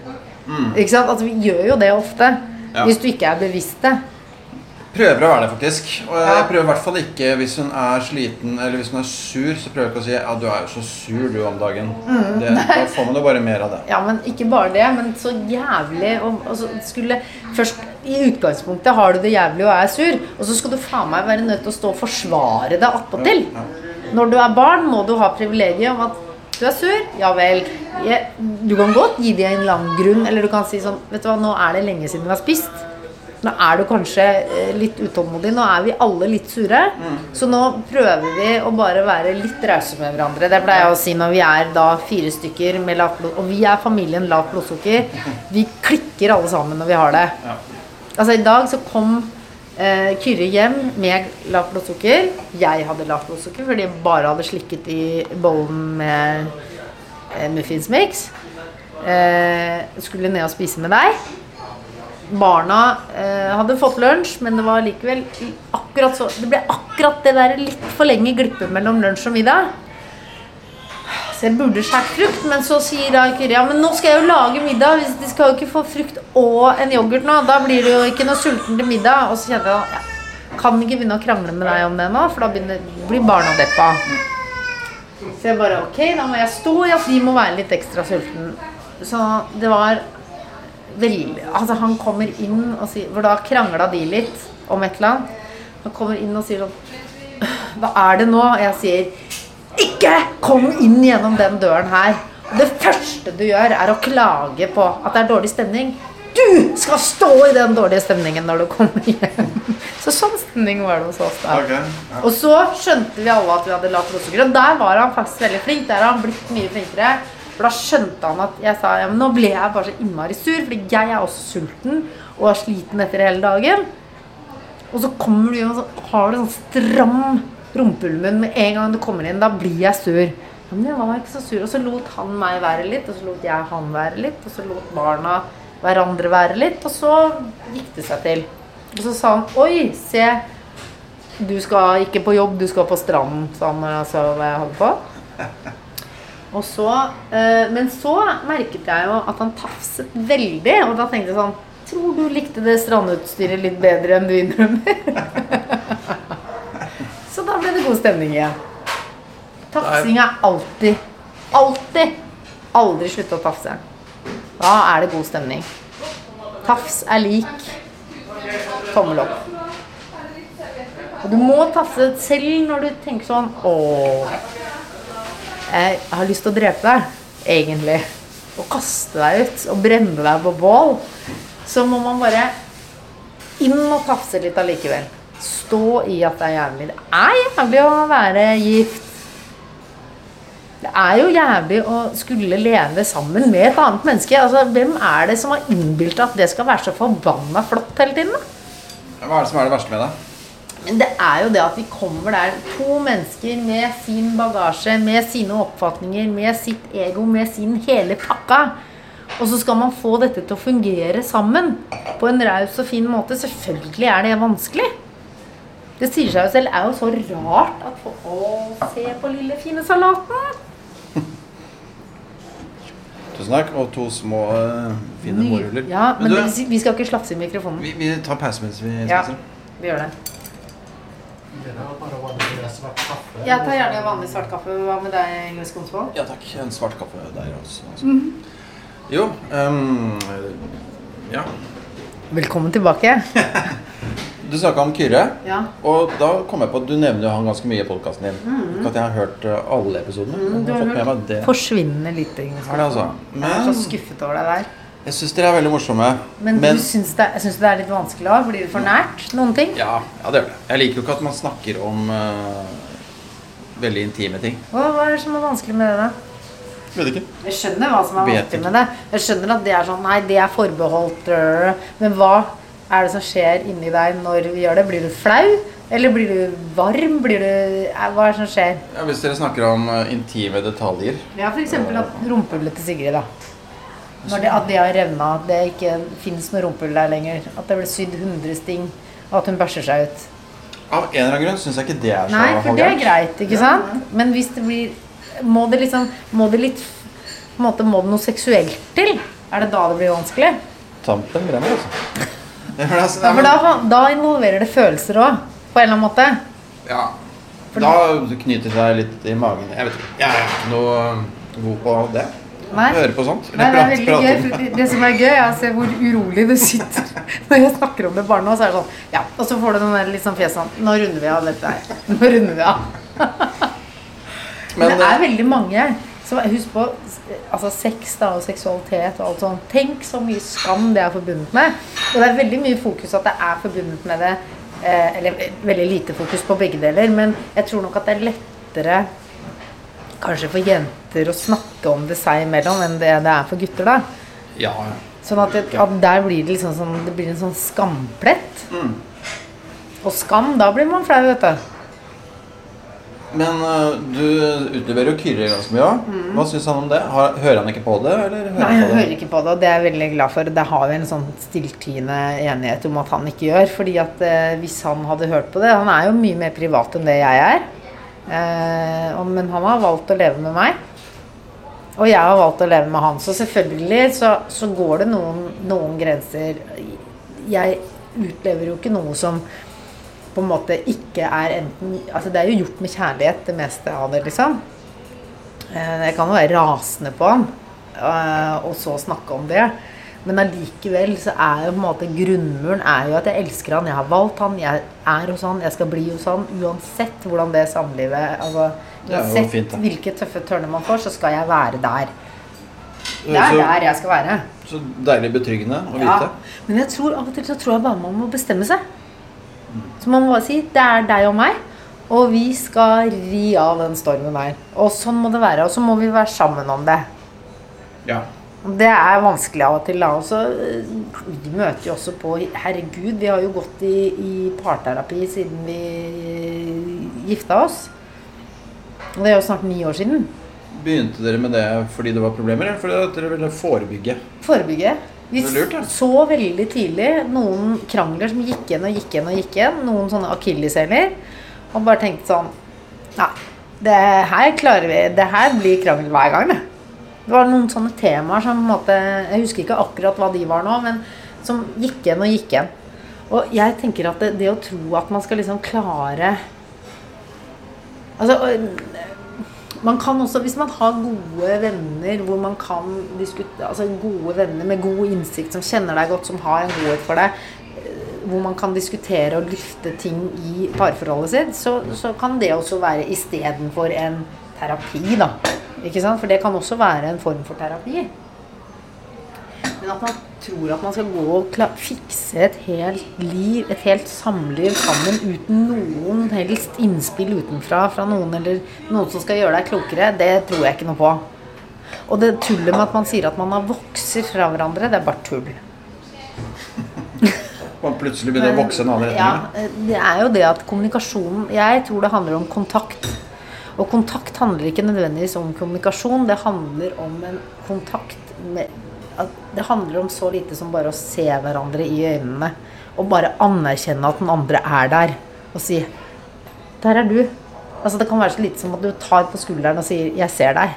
Ikke sant? Altså, vi gjør jo det ofte. Mm. Ja. Hvis du ikke er bevisst det. Prøver å være det, faktisk. Og jeg Ja. prøver i hvert fall ikke hvis hun er sliten eller hvis hun er sur, så prøver jeg ikke å si ja, du er jo så sur du om dagen. Mm. Det, da får man jo bare mer av det. Ja, men ikke bare det, men så jævlig og, altså, skulle Først i utgangspunktet har du det jævlig og er sur, og så skal du faen meg være nødt til å stå og forsvare det attpåtil. Ja, Når du er barn, må du ha privilegiet om at du er sur. Ja vel. Jeg, du kan godt gi dem en lang grunn, eller du kan si sånn Vet du hva, nå er det lenge siden vi har spist. Nå er du kanskje eh, litt utålmodig. Nå er vi alle litt sure. Så nå prøver vi å bare være litt rause med hverandre. Det pleier jeg å si når vi er da fire stykker med lavt blodsukker. Og vi er familien lavt blodsukker. Vi klikker alle sammen når vi har det. Altså i dag så kom eh, Kyrre hjem med lavt blodsukker. Jeg hadde lavt blodsukker fordi jeg bare hadde slikket i bollen med eh, muffinsmix. Eh, skulle ned og spise med deg. Barna eh, hadde fått lunsj, men det var likevel akkurat så Det ble akkurat det der litt for lenge glippe mellom lunsj og middag. Så jeg burde skåret frukt, men så sier da Kyrre ja, men nå skal jeg jo lage middag. Hvis De skal jo ikke få frukt og en yoghurt nå. Da blir det jo ikke noe sulten til middag. Og så kjenner jeg ja, kan ikke begynne å krangle med deg om det nå, for da begynner, blir barna deppa. Så jeg bare ok, da må jeg stå i at de må være litt ekstra sulten. Så det var veldig Altså, han kommer inn og sier For da krangla de litt om et eller annet. Han kommer inn og sier sånn Hva er det nå? Og jeg sier Ikke kom inn gjennom den døren her. Det første du gjør, er å klage på at det er dårlig stemning. Du skal stå i den dårlige stemningen når du kommer hjem. Så sånn stemning var det hos oss da. Okay, ja. Og så skjønte vi alle at vi hadde lavt blodsukker. Og der var han faktisk veldig flink. Der har han blitt mye flinkere. For da skjønte han at jeg sa ja, men nå ble jeg bare så innmari sur, fordi jeg er også sulten og er sliten etter hele dagen. Og så kommer du hjem og så har du sånn stram rumpehullmunn med en gang du kommer inn. Da blir jeg sur. Men jeg var ikke så sur. Og så lot han meg være litt, og så lot jeg han være litt, og så lot barna hverandre være litt, og så gikk det seg til. Og så sa han Oi, se. Du skal ikke på jobb, du skal på stranden, sa han når jeg sa hva jeg hadde på. Og så, øh, men så merket jeg jo at han tafset veldig, og da tenkte jeg sånn Tror du likte det strandutstyret litt bedre enn du innrømmer? da ble det god stemning igjen. Tafsing er alltid, alltid, aldri slutte å tafse. Da er det god stemning. Tafs er lik tommel opp. Og du må tafse selv når du tenker sånn Åh, jeg har lyst til å drepe deg, egentlig. Og kaste deg ut og brenne deg på bål. Så må man bare inn og tafse litt allikevel. Stå i at det er jævlig. Det er jævlig å være gift. Det er jo jævlig å skulle leve sammen med et annet menneske. Altså, hvem er det som har innbilt at det skal være så forbanna flott hele tiden? da? Hva er det som er det verste med det? Det er jo det at vi kommer der, to mennesker med sin bagasje, med sine oppfatninger, med sitt ego, med sin hele pakka. Og så skal man få dette til å fungere sammen på en raus og fin måte. Selvfølgelig er det vanskelig. Det sier seg jo selv. Det er jo så rart at folk Å, se på lille, fine salaten! Tusen takk. Og to små uh, fine morruller. Ja, men du, det, vi skal ikke slafse i mikrofonen. vi, vi tar pause mens vi Ja. Vi gjør det. Jeg tar gjerne vanlig svart kaffe. Hva med deg, Ingrid Skonsvold? Ja takk. En svart kaffe der også. altså. -hmm. Jo um, Ja. Velkommen tilbake. Du snakka om Kyrre. Ja. Og da kom jeg på at du nevner jo han ganske mye i podkasten din. Mm. at jeg har hørt eh, alle episodene. Mm, du har hørt det. Forsvinnende lite. Er det altså? Men, Jeg er så skuffet over deg der. jeg syns dere er veldig morsomme. Men, du syns det, jeg syns det er litt vanskelig òg? Blir det for nært? Noen ting? ja, ja, det gjør det. Jeg liker jo ikke at man snakker om uh, veldig intime ting. Hva, hva er det som er vanskelig med det, da? Vet ikke. Jeg skjønner hva som er vanskelig med det. Jeg skjønner at det er sånn Nei, det er forbeholdt Men hva er det som skjer inni deg når vi gjør det? Blir du flau? Eller blir du varm? Blir du eh, Hva er det som skjer? Ja, hvis dere snakker om eh, intime detaljer Ja, f.eks. at rumpehullet til Sigrid, da. Når det, at det har revna, at det ikke fins noe rumpehull der lenger. At det ble sydd 100 sting, og at hun bæsjer seg ut. Av en eller annen grunn syns jeg ikke det er så Nei, for det er greit, ikke sant? Men hvis det blir Må det liksom Må det litt på en måte, Må det noe seksuelt til? Er det da det blir vanskelig? Tampen brenner, altså. Ja, altså, for da, da involverer det følelser òg, på en eller annen måte. Ja. For- Da knyter det seg litt i magen. Jeg vet ikke. Jeg er ikke noe god på det. Nei. Høre på sånt. Nei, det er veldig gøy. det, som er gøy, er å se hvor urolig du sitter når jeg snakker om det bare nå. Så er det sånn Ja, og så får du den der liksom fjeset sånn Nå runder vi av dette her. Nå runder vi av. Men Men, det er eh, veldig mange Så husk på altså sex da, og seksualitet og alt sånt. Tenk så mye skam det er forbundet med. Og det er veldig mye fokus at det er forbundet med det. Eh, eller veldig lite fokus på begge deler. Men jeg tror nok at det er lettere kanskje for jenter å snakke om det seg imellom enn det det er for gutter. da. Ja. Sånn at, det, at der blir det liksom sånn, det blir en sånn skamplett. Mm. Og skam, da blir man flau, vet du. Men uh, du utleverer jo Kyrre ganske mye òg. Hva syns han om det? Har, hører han ikke på det? Eller hører Mm. Nei, han jeg på det? hører ikke på det, og det er jeg veldig glad for. Det har vi en sånn stilltiende enighet om at han ikke gjør. fordi at uh, hvis han hadde hørt på det Han er jo mye mer privat enn det jeg er. Uh, og, men han har valgt å leve med meg. Og jeg har valgt å leve med han. Så selvfølgelig så, så går det noen, noen grenser. Jeg utlever jo ikke noe som på en måte ikke er enten Altså det er jo gjort med kjærlighet, det meste av det, liksom. Eh, Jeg kan jo være rasende på han, eh, og så snakke om det. Men allikevel så er jo på en måte grunnmuren er jo at jeg elsker han. Jeg har valgt han, jeg er hos han, jeg skal bli hos han. Uansett hvordan det samlivet altså, Uansett fint, hvilke tøffe tørner man får, så skal jeg være der. Det er Så, der jeg skal være. så deilig betryggende å Ja. vite. Men jeg tror av og til så tror jeg bare man må bestemme seg. Så man må bare si det er deg og meg, og vi skal ri av den stormen der. Og sånn må det være. Og så må vi være sammen om det. Ja. Det er vanskelig av og til. da. også. øh, vi møter jo også på Herregud, vi har jo gått i, i parterapi siden vi gifta oss. Og det er jo snart ni år siden. Begynte dere med det fordi det var problemer, eller fordi dere ville forebygge? Forebygge. Vi lurt, ja. så veldig tidlig noen krangler som gikk igjen og gikk igjen og gikk igjen. Noen sånne akilleshæler. Og bare tenkte sånn Nei, det her klarer vi. Det her blir krangel hver gang, det. Det var noen sånne temaer som på en måte Jeg husker ikke akkurat hva de var nå, men som gikk igjen og gikk igjen. Og jeg tenker at det, det å tro at man skal liksom klare Altså man kan også, Hvis man har gode venner hvor man kan diskutere Altså gode venner med god innsikt, som kjenner deg godt, som har en godhet for deg, eh, hvor man kan diskutere og lufte ting i parforholdet sitt, så, så kan det også være istedenfor en terapi, da. Ikke sant? For det kan også være en form for terapi. Men at man tror at man skal gå og fikse et helt liv, et helt samliv sammen uten noen helst innspill utenfra fra noen eller noen som skal gjøre deg klokere, det tror jeg ikke noe på. Og det tullet med at man sier at man har vokser fra hverandre, det er bare tull. Man plutselig begynner å vokse en annen retning. Ja, det er jo det at kommunikasjonen Jeg tror det handler om kontakt. Og kontakt handler ikke nødvendigvis om kommunikasjon. Det handler om en kontakt med Det handler om så lite som bare å se hverandre i øynene. Og bare anerkjenne at den andre er der. Og si 'Der er du'. Altså Det kan være så lite som at du tar på skulderen og sier 'Jeg ser deg'.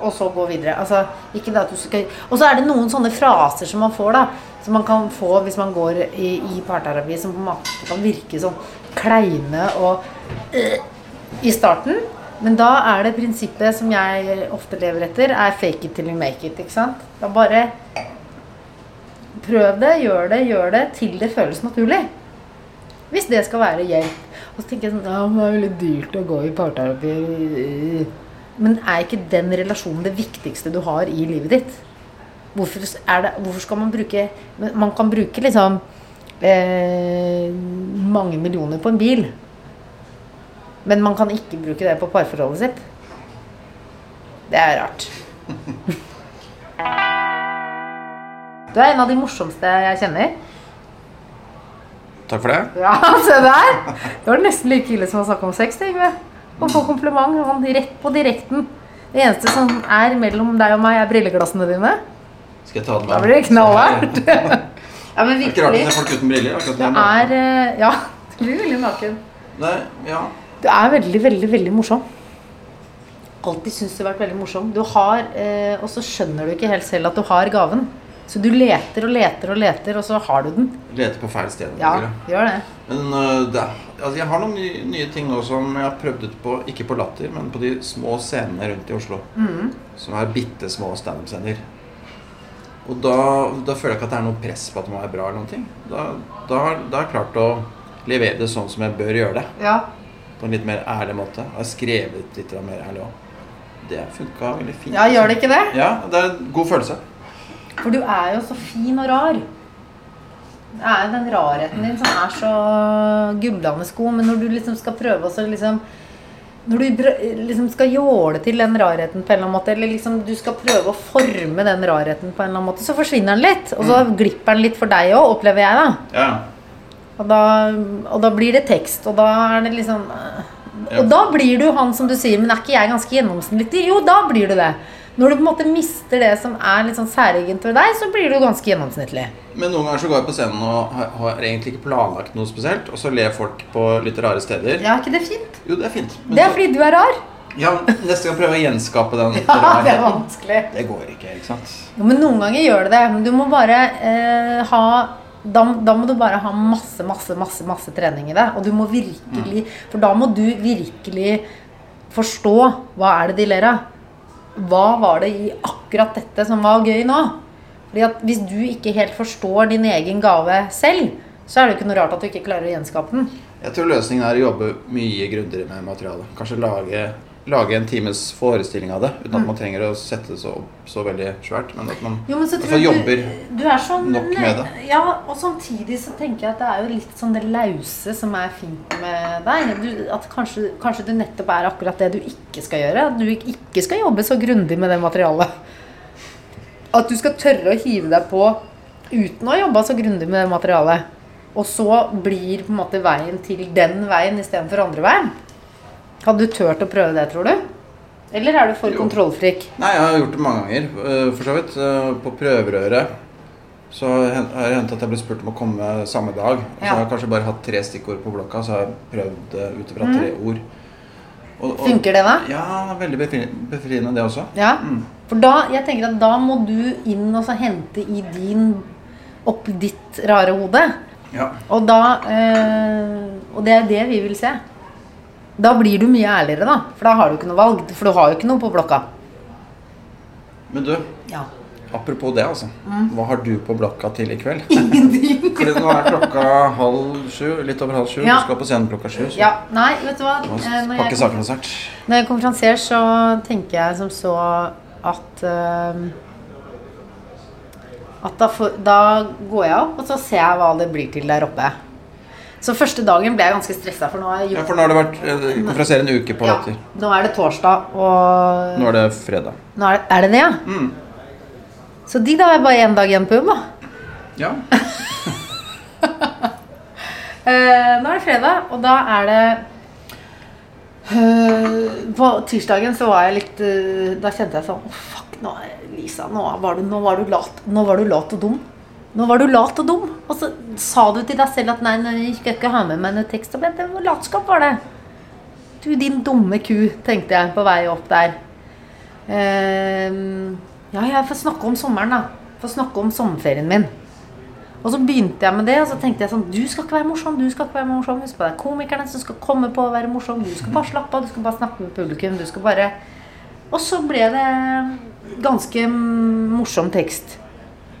Og så gå videre. Altså, ikke det at du skal Og så er det noen sånne fraser som man får, da. Som man kan få hvis man går i, i parterapi, som på en måte kan virke sånn kleine og øh, i starten. Men da er det prinsippet som jeg ofte lever etter, er fake it till you make it. ikke sant? Da bare prøv det, gjør det, gjør det til det føles naturlig. Hvis det skal være hjelp. Og så tenker jeg sånn Ja, det er veldig dyrt å gå i parterapi. Men er ikke den relasjonen det viktigste du har i livet ditt? Hvorfor, det, hvorfor skal man bruke Man kan bruke liksom eh, mange millioner på en bil. Men man kan ikke bruke det på parforholdet sitt. Det er rart. Du er en av de morsomste jeg kjenner. Takk for det. Ja, se der! Det var nesten like ille som å snakke om sex, det, Yngve. Å få kompliment sånn rett på direkten. Det eneste som er mellom deg og meg, er brilleglassene dine. Skal jeg ta den Da blir det knallhardt. Ja, men Det er ikke rart å virkelig. se folk uten briller. akkurat Det er eh, Ja, du blir veldig naken. Nei, ja. Du er veldig, veldig, veldig morsom. Alltid syns du har vært veldig morsom. Du har, eh, Og så skjønner du ikke helt selv at du har gaven. Så du leter og leter og leter, og så har du den. Leter på feil sted. Ja, gjør det. Men uh, det, altså, jeg har noen nye, nye ting også, som jeg har prøvd ut på, ikke på Latter, men på de små scenene rundt i Oslo. Mm. Som er bitte små standup-scener. Og da, da føler jeg ikke at det er noe press på at det må være bra. eller noen ting. Da, da, da har jeg klart å levere det sånn som jeg bør gjøre det. Ja. På en litt mer ærlig måte. Jeg har skrevet litt mer ærlig òg. det funka veldig fint. Ja, gjør det ikke det? Ja, det er en god følelse. For du er jo så fin og rar. Det er jo den rarheten din som er så gullende sko, men når du liksom skal prøve å så liksom Når du liksom skal jåle til den rarheten på en eller annen måte, eller liksom du skal prøve å forme den rarheten på en eller annen måte, så forsvinner den litt. Og så glipper den litt for deg òg, opplever jeg, da. Ja. Og da, og da blir det tekst, og da er det liksom Ja. Og da blir du han som du sier, men er ikke jeg ganske gjennomsnittlig? Jo, da blir du det. Når du på en måte mister det som er litt sånn særegent ved deg, så blir du ganske gjennomsnittlig. Men noen ganger så går jeg på scenen og har, har egentlig ikke planlagt noe spesielt, og så ler folk på litt rare steder. Ja, er ikke det fint? Jo, det er fint. Men Det er fordi du er rar. Ja, neste gang prøve å gjenskape den Ja, det er vanskelig. Det går ikke, ikke sant? Jo, men noen ganger gjør det det. Men du må bare eh, ha da, da må du bare ha masse, masse, masse, masse trening i det. Og du må virkelig For da må du virkelig forstå hva er det de ler av. Hva var det i akkurat dette som var gøy nå? Fordi at Hvis du ikke helt forstår din egen gave selv, så er det jo ikke noe rart at du ikke klarer å gjenskape den. Jeg tror løsningen er å jobbe mye grundigere med materialet. Kanskje lage, lage en times forestilling av det, uten at man trenger å sette det så, så veldig svært. Men at man Jo, men så i hvert tror fall jeg jobber du, du sånn nok med det. Ja, og samtidig så tenker jeg at det er jo litt sånn det lause som er fint med deg. Du, at kanskje, kanskje det nettopp er akkurat det du ikke skal gjøre. At du ikke skal jobbe så grundig med det materialet. At du skal tørre å hive deg på uten å ha jobba så grundig med det materialet. Og så blir på en måte veien til den veien istedenfor andre veien. Hadde du turt å prøve det, tror du? Eller er du for Jo. kontrollfrik? Nei, jeg har gjort det mange ganger, øh, for så vidt. Øh, På prøverøret så har det hendt at jeg ble spurt om å komme samme dag. Og så Ja. har jeg kanskje bare hatt tre stikkord på blokka, så har jeg prøvd det ut ifra tre ord. Og, og, Funker det da? Ja, veldig befriende det også. Ja. Mm. For da, jeg tenker at da må du inn og så hente i din Opp ditt rare hode. Ja. Og da øh, Og det er det vi vil se. Da blir du mye ærligere, da. For da har du ikke noe valg. For du har jo ikke noe på blokka. Men du, Ja. apropos det, altså. Hva har du på blokka til i kveld? Ingenting. Fordi nå er klokka halv sju, litt over halv sju. Ja. Du skal på scenen klokka sju. Ja, nei, vet du hva. Eh, Når jeg, snart. når jeg konferansier, så tenker jeg som så at uh, At da, for, da går jeg opp, og så ser jeg hva det blir til der oppe. Så første dagen ble jeg ganske stressa, for nå har jeg Ja, for nå har det vært eh, konferansier en uke på Ja, Latter. nå er det torsdag, og Nå er det fredag. nå er, det, er det det, ja? Mm. Så digg, da har jeg bare én dag igjen på jobb, da. Ja. Eh, nå er det fredag, og da er det eh, På tirsdagen så var jeg litt eh, Da kjente jeg sånn Å, fuck, nå, Lisa, nå var, du, nå, var du lat, nå var du lat og dum. Nå var du lat og dum. Og så sa du til deg selv at nei, nei jeg skal ikke ha med meg noe tekst. Men det var latskap, var det. Du, din dumme ku, tenkte jeg på vei opp der. Uh, ja, jeg får snakke om sommeren, da. Får snakke om sommerferien min. Og så begynte jeg med det, og så tenkte jeg sånn Du skal ikke være morsom, du skal ikke være morsom. Husk på det er komikerne som skal komme på å være morsom. Du skal bare slappe av, du skal bare snakke med publikum. Du skal bare Og så ble det ganske morsom tekst.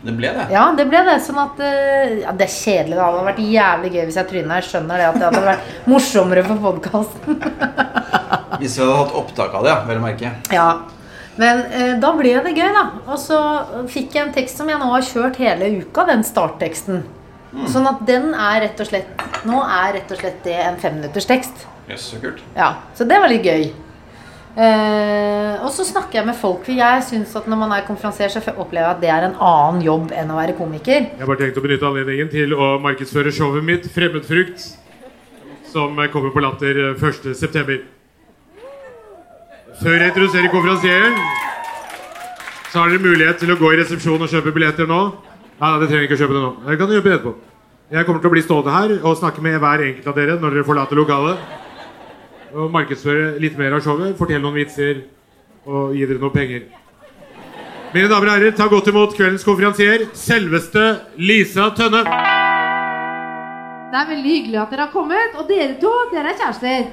Det ble det. Ja, det ble det. Sånn at eh, Ja, det er kjedelig. Det hadde vært jævlig gøy hvis jeg tryna. Jeg skjønner det at det hadde vært morsommere for podkasten. Hvis vi hadde hatt opptak av det, ja, vel å merke. Ja. Men eh, da ble det gøy, da. Og så fikk jeg en tekst som jeg nå har kjørt hele uka, den startteksten. Sånn at den er rett og slett Nå er rett og slett det en femminutters tekst. Jøss, så kult. Ja, Så det var litt gøy. Eh, og så snakker jeg med folk. For jeg synes at når man er konferansier, så opplever jeg at det er en annen jobb enn å være komiker. Jeg har bare tenkt å benytte anledningen til å markedsføre showet mitt Fremmedfrukt, som kommer på Latter eh, 1.9. Før jeg introduserer konferansieren, så har dere mulighet til å gå i resepsjon og kjøpe billetter nå. Nei, det trenger ikke å kjøpe det nå. Dere kan kjøpe det etterpå. Jeg kommer til å bli stående her og snakke med hver enkelt av dere når dere forlater lokalet. Og markedsføre litt mer av showet, fortelle noen vitser og gi dere noen penger. Mine damer og herrer, ta godt imot kveldens konferansier, selveste Lisa Tønne. Det er veldig hyggelig at dere har kommet. Og dere to, dere er kjærester.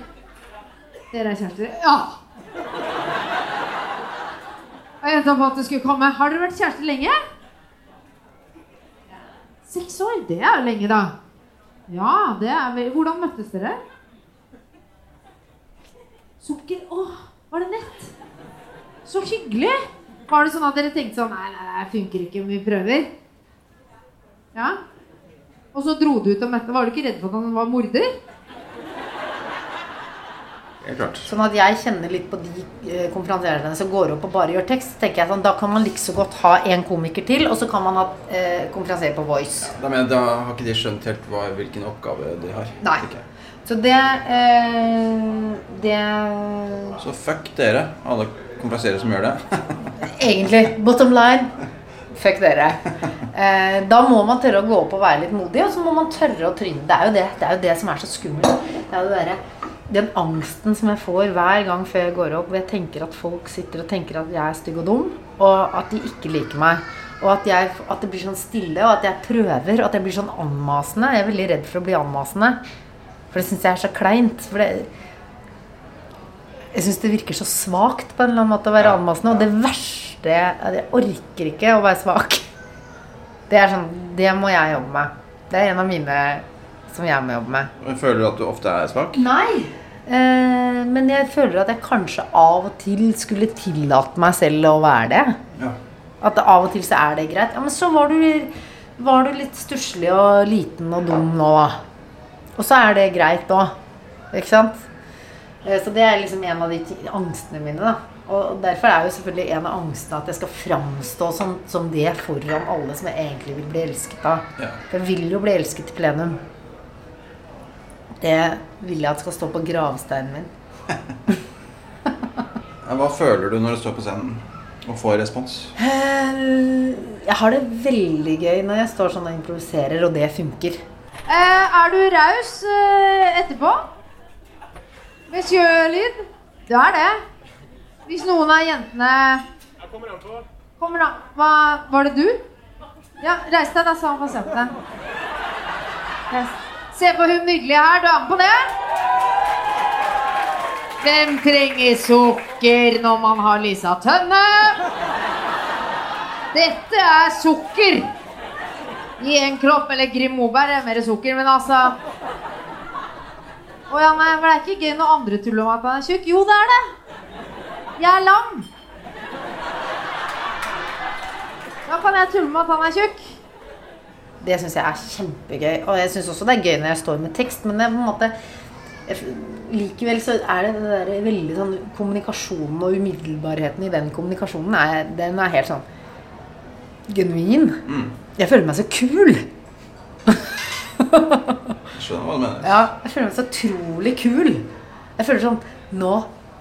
Dere er kjærester? Ja. Jeg venta på at det skulle komme. Har dere vært kjærester lenge? Seks år? Det er jo lenge, da. Ja, det er vel Hvordan møttes dere? Sukker Å, var det nett? Så hyggelig! Var det sånn at dere tenkte sånn Nei, nei, det funker ikke, vi prøver? Ja? Og så dro du ut og møtte. Var du ikke redd for at han var morder? Sånn at jeg kjenner litt på de eh, konferansierende som går opp og bare gjør tekst. Tenker jeg sånn, Da kan man like så godt ha en komiker til, og så kan man ha eh, konferansiere på voice. Da, mener, da har ikke de skjønt helt hva, hvilken oppgave de har. Nei. Så det eh, Det Så fuck dere, alle kompensere som gjør det. Egentlig. Bottom line. Fuck dere. Eh, da må man tørre å gå opp og være litt modig, og så må man tørre å tryne. Det er jo det, det, er jo det som er så skummelt. Det er jo det den angsten som jeg får hver gang før jeg går opp, hvor jeg tenker at folk sitter og tenker at jeg er stygg og dum, og at de ikke liker meg. Og at, jeg, at det blir sånn stille, og at jeg prøver, og at jeg blir sånn anmasende. Jeg er veldig redd for å bli anmasende. For det syns jeg er så kleint. For det, jeg syns det virker så svakt på en eller annen måte å være anmasende. Og det verste Jeg orker ikke å være svak. Det er sånn Det må jeg jobbe med. Det er en av mine som jeg må jobbe med. Men Føler du at du ofte er svak? Nei. Eh, men jeg føler at jeg kanskje av og til skulle tillate meg selv å være det. Ja. At av og til så er det greit. Ja, men så var du, var du litt stusslig og liten og dum nå, da. Og så er det greit òg. Ikke sant? Eh, Så det er liksom en av de angstene mine. da. Og derfor er jo selvfølgelig en av angstene at jeg skal framstå som, som det foran alle som jeg egentlig vil bli elsket av. Ja. For jeg vil jo bli elsket i plenum. Det vil jeg at skal stå på gravsteinen min. Hva føler du når du står på scenen og får respons? Eh, Jeg har det veldig gøy når jeg står sånn og improviserer, og det funker. Eh, er du raus eh, etterpå? Med sjølyd? Du er det. Hvis noen av jentene Jeg Kommer an Hva Var det du? Ja, reis deg, da, sa han pasienten. se på Se på hun nydelige her. Du er med på det? Hvem trenger sukker når man har Lisa Tønne? Dette er sukker. I en klopp eller Grim Moberg er mer sukker, men altså Å ja, nei, for det er ikke gøy når andre tuller om at han er tjukk. Jo, det er det. Jeg er lam. Da kan jeg tulle med at han er tjukk. Det syns jeg er kjempegøy. Og jeg syns også det er gøy når jeg står med tekst, men det er på en måte Likevel så er det den der veldig sånn Kommunikasjonen og umiddelbarheten i den kommunikasjonen er, den er helt sånn genuin. Jeg føler meg så kul. Skjønner hva du mener. Ja, jeg føler meg så utrolig kul. Jeg føler sånn Nå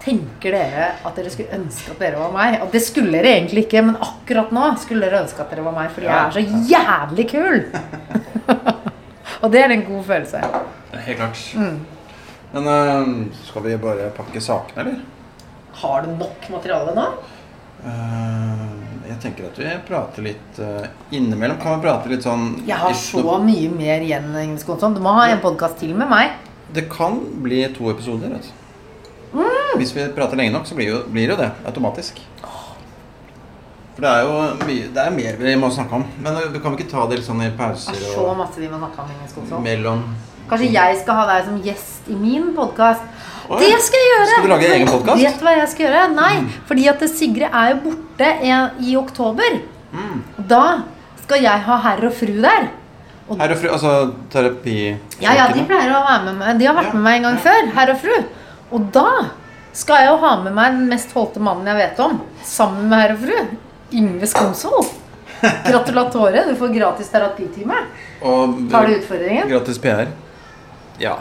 tenker dere at dere skulle ønske at dere var meg. Og det skulle dere egentlig ikke, men akkurat nå skulle dere ønske at dere var meg, fordi jeg er så jævlig kul. og det er en god følelse. Ja, Helt klart. Men uh, skal vi bare pakke sakene, eller? Har du nok materiale nå? Eh, jeg tenker at vi prater litt uh, innimellom. Kan vi prate litt sånn Jeg har så mye mer igjen. Agnes Skånsson. Du må ha en podkast til med meg. Det kan bli to episoder. Vet du. Hvis vi prater lenge nok, så blir jo, blir jo det automatisk. For det er jo mye Det er mer vi må snakke om. Men øh, du kan vi ikke ta det litt sånn i Det pauser er så masse vi må snakke om. Agnes Skånsson. mellom Kanskje jeg skal ha deg som gjest i min podkast. Det skal jeg gjøre! Skal du lage egen podcast? Vet du hva jeg skal gjøre? Nei, fordi at Sigrid er jo borte i- i oktober. Mm. Da skal jeg ha herr og fru der. Og, Herr og fru, altså terapi... ja, ja, de pleier å være med meg. De har vært Ja. med meg en gang før. Herr og fru. Og da skal jeg jo ha med meg den mest holdte mannen jeg vet om. Sammen med herr og fru. Yngve Skomsvold. Gratulatore. Du får gratis terapitime. Tar du utfordringen? gratis PR. Ja.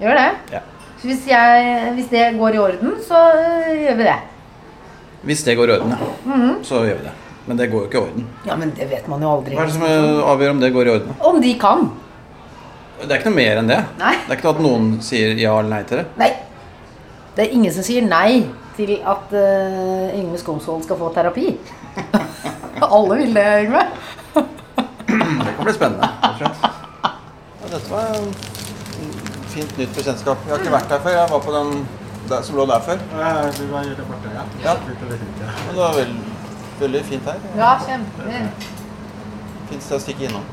Gjør det. Ja. Hvis, jeg, hvis det går i orden, så øh, gjør vi det. Hvis det går i orden, ja. Mhm. Så gjør vi det. Men det går jo ikke i orden. Ja, men det vet man jo aldri. Hva er det som øh, avgjør om det går i orden? Om de kan. Det er ikke noe mer enn det. Nei. Det er ikke noe at noen sier ja eller nei til det. Nei. Det er ingen som sier nei til at uh, Yngve Skomsvold skal få terapi. Alle vil det, Yngve. Det kan bli spennende. dette var fint nytt bekjentskap. Jeg har ikke vært der før. Jeg var på den der, som lå der før. Ja, du var der borte, ja. Ja. Men det var veld, veldig fint her. Ja, kjempefint. Fint sted å stikke innom.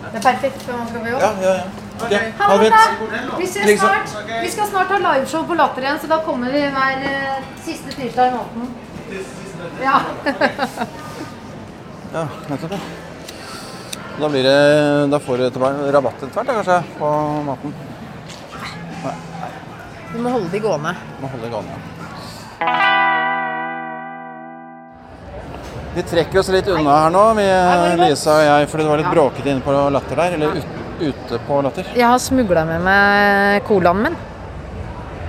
Det er perfekt for man skal vi jobb. Ja, ja, ja. Okay. ha det det fint. Vi ses snart. Vi skal snart ha liveshow på Latter igjen, så da kommer vi hver eh, siste tirsdag i måneden. Ja. Ja, nettopp. ja. Da blir det Da får du rabatt etter hvert, kanskje, på maten. Du må holde de gående. Må holde de gående. Vi trekker oss litt unna her nå, vi, det? Lisa og jeg, fordi det var litt bråkete inne på Latter der. Eller ut, ute på Latter. Jeg har smugla med meg colaen min.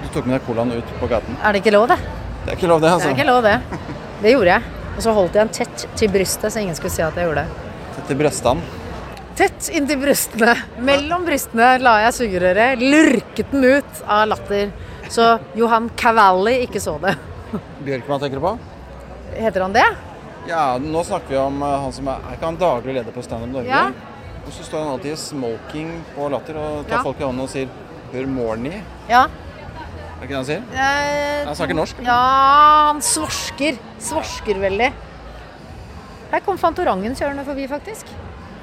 Du tok med deg colaen ut på gaten. Er det ikke lov, det? Det er ikke lov, det, Det altså. er ikke lov, det. Det gjorde jeg. Og så holdt jeg den tett til brystet, så ingen skulle se at jeg gjorde det. Til brøstene. Tett inntil brystene. Mellom brystene la jeg sugerøret, lurket den ut av latter. Så Johan Cavalli ikke så det. Bjørkman tenker du på? Heter han det? Ja, nå snakker vi om eh, han som er Er ikke han daglig leder på Stand Up Norge? Ja. Og så står han alltid i smoking på Latter og tar Ja. folk i hånden og sier 'Good morning'. Ja. Er det ikke det han sier? Eh, Han snakker norsk? Ja, han svorsker. Svorsker veldig. Her kom Fantorangen kjørende forbi, faktisk.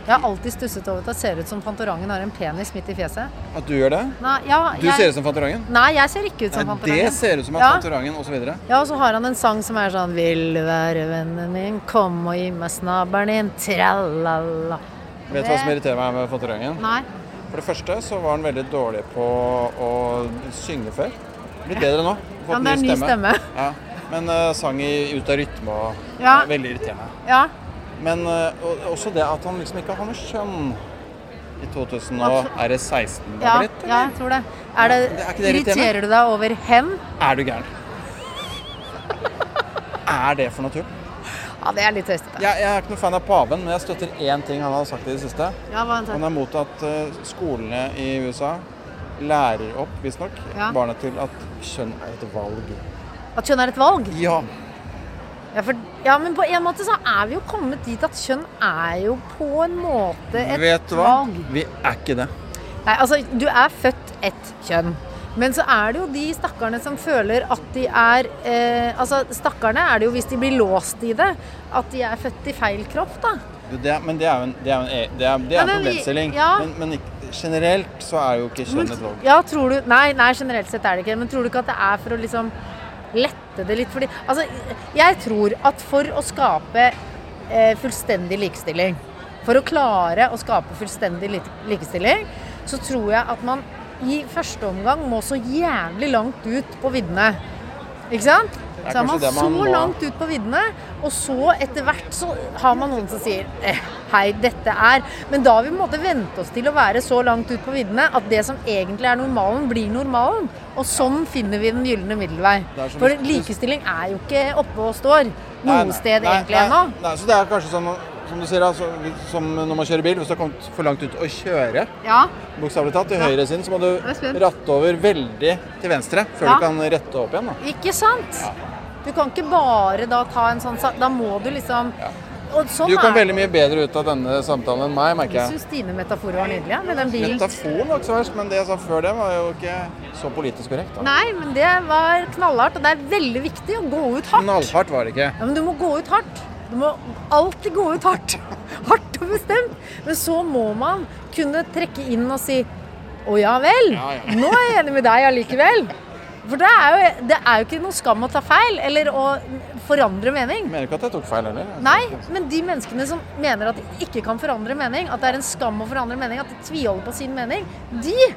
Jeg har alltid stusset over at det ser ut som Fantorangen har en penis midt i fjeset. At du gjør det? Nei, ja, Du jeg, ser ut som Fantorangen? Nei, jeg ser ikke ut som Nei, Fantorangen. det ser ut som at Ja. Fantorangen osv. Ja, og så har han en sang som er sånn Vil du være vennen min, kom og gi meg snabelen din, tralala. Vet du hva som irriterer meg med Fantorangen? Nei. For det første så var han veldig dårlig på å synge før. Blitt bedre nå. Fått Ja, det er ny stemme. Ja. Men uh, sang i ut av rytme og Ja. Veldig irriterende. Ja. Men eh, også det at han liksom ikke har noe kjønn i 2000 og er det 16 det Ja, har blitt? ja, jeg tror det. Er det, Det er det irriterer du deg over hen? Er du gæren? er det for noe tull? Ja, det er litt tøystete. Jeg, jeg er ikke noe fan av paven, men jeg støtter én ting han har sagt i det siste. Ja, hva han sagt? Han er mot at eh, skolene i USA lærer opp, visstnok, Ja. barna til at kjønn er et valg. At kjønn er et valg? Ja. Ja, for, ja, men på en måte så er vi jo kommet dit at kjønn er jo på en måte et Vet du hva? valg. Vi er ikke det. Nei, altså, du er født ett kjønn. Men så er det jo de stakkarene som føler at de er eh, Altså, stakkarene er det jo hvis de blir låst i det, at de er født i feil kropp, da. Det men det er jo en, det er en, e- det er, det er Ja, en men problemstilling. ja. Men, men generelt så er jo ikke kjønn et valg. Ja, tror du Nei, nei, generelt sett er det ikke det. Men tror du ikke at det er for å liksom lette det litt? Fordi Altså, jeg tror at for å skape eh, fullstendig likestilling For å klare å skape fullstendig likestilling, så tror jeg at man i første omgang må så jævlig langt ut på viddene. Ikke sant? Så er man så man må- langt ut på viddene, og så etter hvert så har man noen som sier eh, hei, dette er Men da har vi på en måte vent oss til å være så langt ut på viddene at det som egentlig er normalen, blir normalen. Og sånn finner vi den gylne middelvei. For likestilling er jo ikke oppe og står noe nei, sted nei, egentlig ennå. Så det er kanskje sånn som du sier, altså, som når man kjører bil. Hvis du har kommet for langt ut å kjøre, Ja. bokstavelig talt, til høyre sin, så må du ratte over veldig til venstre før Ja. du kan rette opp igjen. da. Ikke sant? Du kan ikke bare da ta en sånn Da må du liksom Og sånn Du kom veldig mye bedre ut av denne samtalen enn meg, merker Jeg jeg. syns dine metaforer var nydelige med den bilen. Metaforen var ikke så verst, men det jeg sa før det, var jo ikke så politisk korrekt. da. Nei, men det var knallhardt, og det er veldig viktig å gå ut hardt. Knallhardt var det ikke. Ja, men du må gå ut hardt. Du må alltid gå ut hardt. Hardt og bestemt. Men så må man kunne trekke inn og si å ja vel, Ja, ja. nå er jeg enig med deg allikevel. For det er, jo, det er jo ikke noe skam å ta feil eller å forandre mening. Jeg mener ikke at jeg tok feil heller. Nei, men de menneskene som mener at de ikke kan forandre mening, at det er en skam å forandre mening, at de tviholder på sin mening, de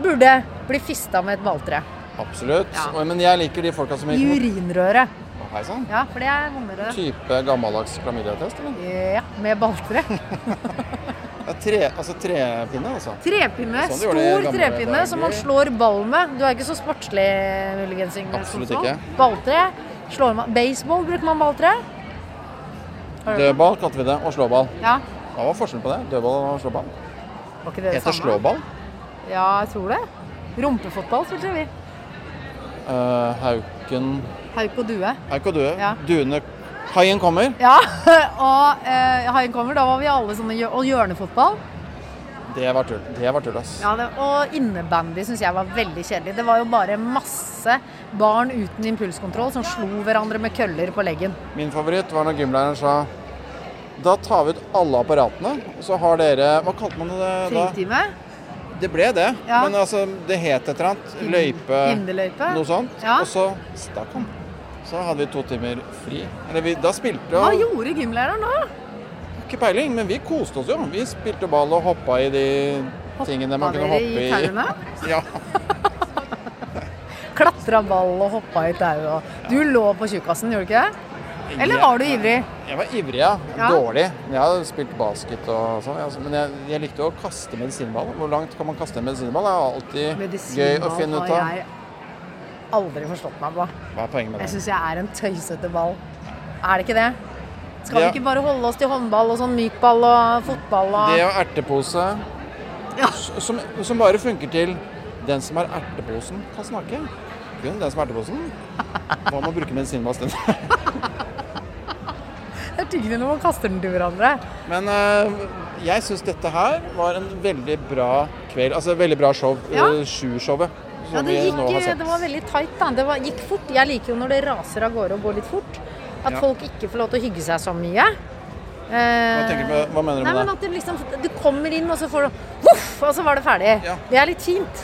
burde bli fista med et balltre. Absolutt. Ja. Men jeg liker de folka som I urinrøret. Hei sann. Ja, for det er vondere. Type gammeldags klamydiatest, eller? Ja, med balltre. Ja, tre, altså trepinne, altså. Trepinne. Sånn Stor trepinne dager. som man slår ball med. Du er ikke så sportslig, muligens, Ingrid Absolutt ikke. Balltre. Slår man. Baseball bruker man balltre. Dødball kalte vi det, og slåball. Ja. Hva var forskjellen på det? Dødball og slåball? Var ikke det det samme? slåball? Ja, jeg tror det. Rumpefotball spilte vi. Uh, hauken Hauk og due. Hauk og due. Ja. Duene Haien kommer. Ja, og eh, Haien kommer. Da var vi alle sånne Og hjørnefotball. Det var tull. Det var tull, ass. Ja, det, og innebandy syns jeg var veldig kjedelig. Det var jo bare masse barn uten impulskontroll som slo hverandre med køller på leggen. Min favoritt var når gymlæreren sa Da tar vi ut alle apparatene, og så har dere Hva kalte man det da? Fritime. Det ble det. Ja. Men altså, det het et eller annet. Løype Hinderløype. Noe sånt. Ja. Og så stakk han. Så hadde vi to timer fri. Eller vi, da spilte Hva gjorde gymlæreren da? Ikke peiling, men vi koste oss jo. Vi spilte ball og hoppa i de tingene man kunne hoppe i i. tauene? Ja. Klatra ball og hoppa i tau og Du lå på tjukkasen, gjorde du ikke det? Eller var du ivrig? Jeg var ivrig, ja. Ja. Dårlig. Jeg har spilt basket og sånn. Men jeg, jeg likte å kaste medisinball. Hvor langt kan man kaste en medisinball? Det er alltid gøy å finne ut av. aldri forstått meg på. Hva er poenget med det? Jeg syns jeg er en tøysete ball. Er det ikke det? Skal Ja. vi ikke bare holde oss til håndball og sånn mykball og fotball og Det og ertepose, Ja. som, som bare funker til den som har erteposen, kan snakke. Kun den som har erteposen. Hva med å bruke medisinball isteden? Det er tyggende når man kaster den til hverandre. Men uh, jeg syns dette her var en veldig bra kveld. Altså veldig bra show. Ja. Uh, Sju-showet. Ja, det det, vi nå har sett. det var veldig tight, da. Det var, gikk fort. Jeg liker jo når det raser av gårde og går litt fort. At Ja. folk ikke får lov til å hygge seg så mye. Hva, Eh, på, hva mener du Nei, med men det? at det liksom, Du kommer inn, og så får du voff, og så var det ferdig. Ja. Det er litt fint.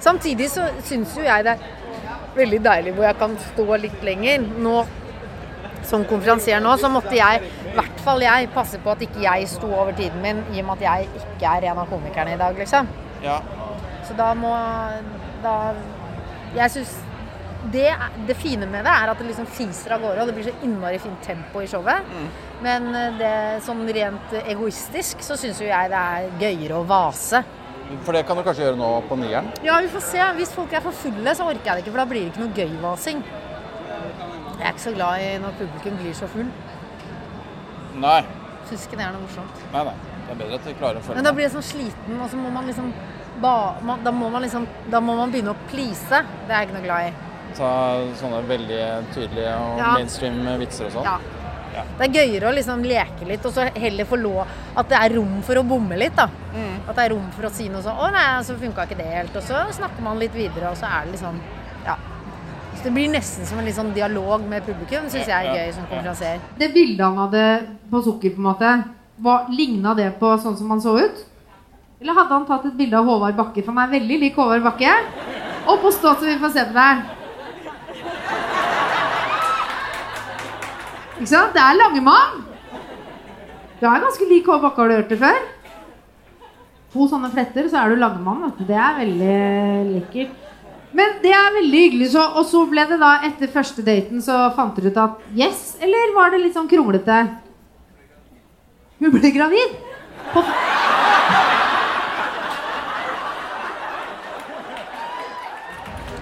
Samtidig så syns jo jeg det er veldig deilig hvor jeg kan stå litt lenger. Nå som konferansier nå, så måtte jeg, i hvert fall jeg, passe på at ikke jeg sto over tiden min, i og med at jeg ikke er en av komikerne i dag, liksom. Ja. Så da må da, Jeg syns det, det fine med det er at det liksom fiser av gårde, og det blir så innmari fint tempo i showet. Men eh, det, sånn rent egoistisk så syns jo jeg det er gøyere å vase. For det kan du kanskje gjøre nå på nieren? Ja, vi får se. Hvis folk er for fulle, så orker jeg det ikke, for da blir det ikke noe gøyvasing. Jeg er ikke så glad i når publikum blir så full. Nei. Syns ikke det er noe morsomt. Nei, nei. Det er bedre at de klarer å følge Men da blir jeg sånn sliten, og så må man liksom ba, man, da, må man liksom, da må man begynne å please. Det er jeg ikke noe glad i. Ta sånne veldig tydelige og Ja. mainstream vitser og sånn. Ja. Ja. Det er gøyere å liksom leke litt, og så heller få lov At det er rom for å bomme litt, da. Mm. At det er rom for å si noe sånn 'Å nei, så funka ikke det helt.' Og så snakker man litt videre, og så er det liksom Ja. Så det blir nesten som en litt sånn dialog med publikum, syns jeg er gøy som konferansier. Det bildet han hadde på sukker, på en måte, var, ligna det på sånn som han så ut? Eller hadde han tatt et bilde av Håvard Bakke? For han er veldig lik Håvard Bakke. Og på stå så vi får se på deg. Ikke sant? Det er Langemann. Du er ganske lik Håvard Bakke, har du hørt det før? To sånne fletter, så er du Langemann. Det er veldig lekkert. Men det er veldig hyggelig. Så, og så ble det da, etter første daten, så fant dere ut at yes? Eller var det litt sånn kronglete? Hun ble gravid. På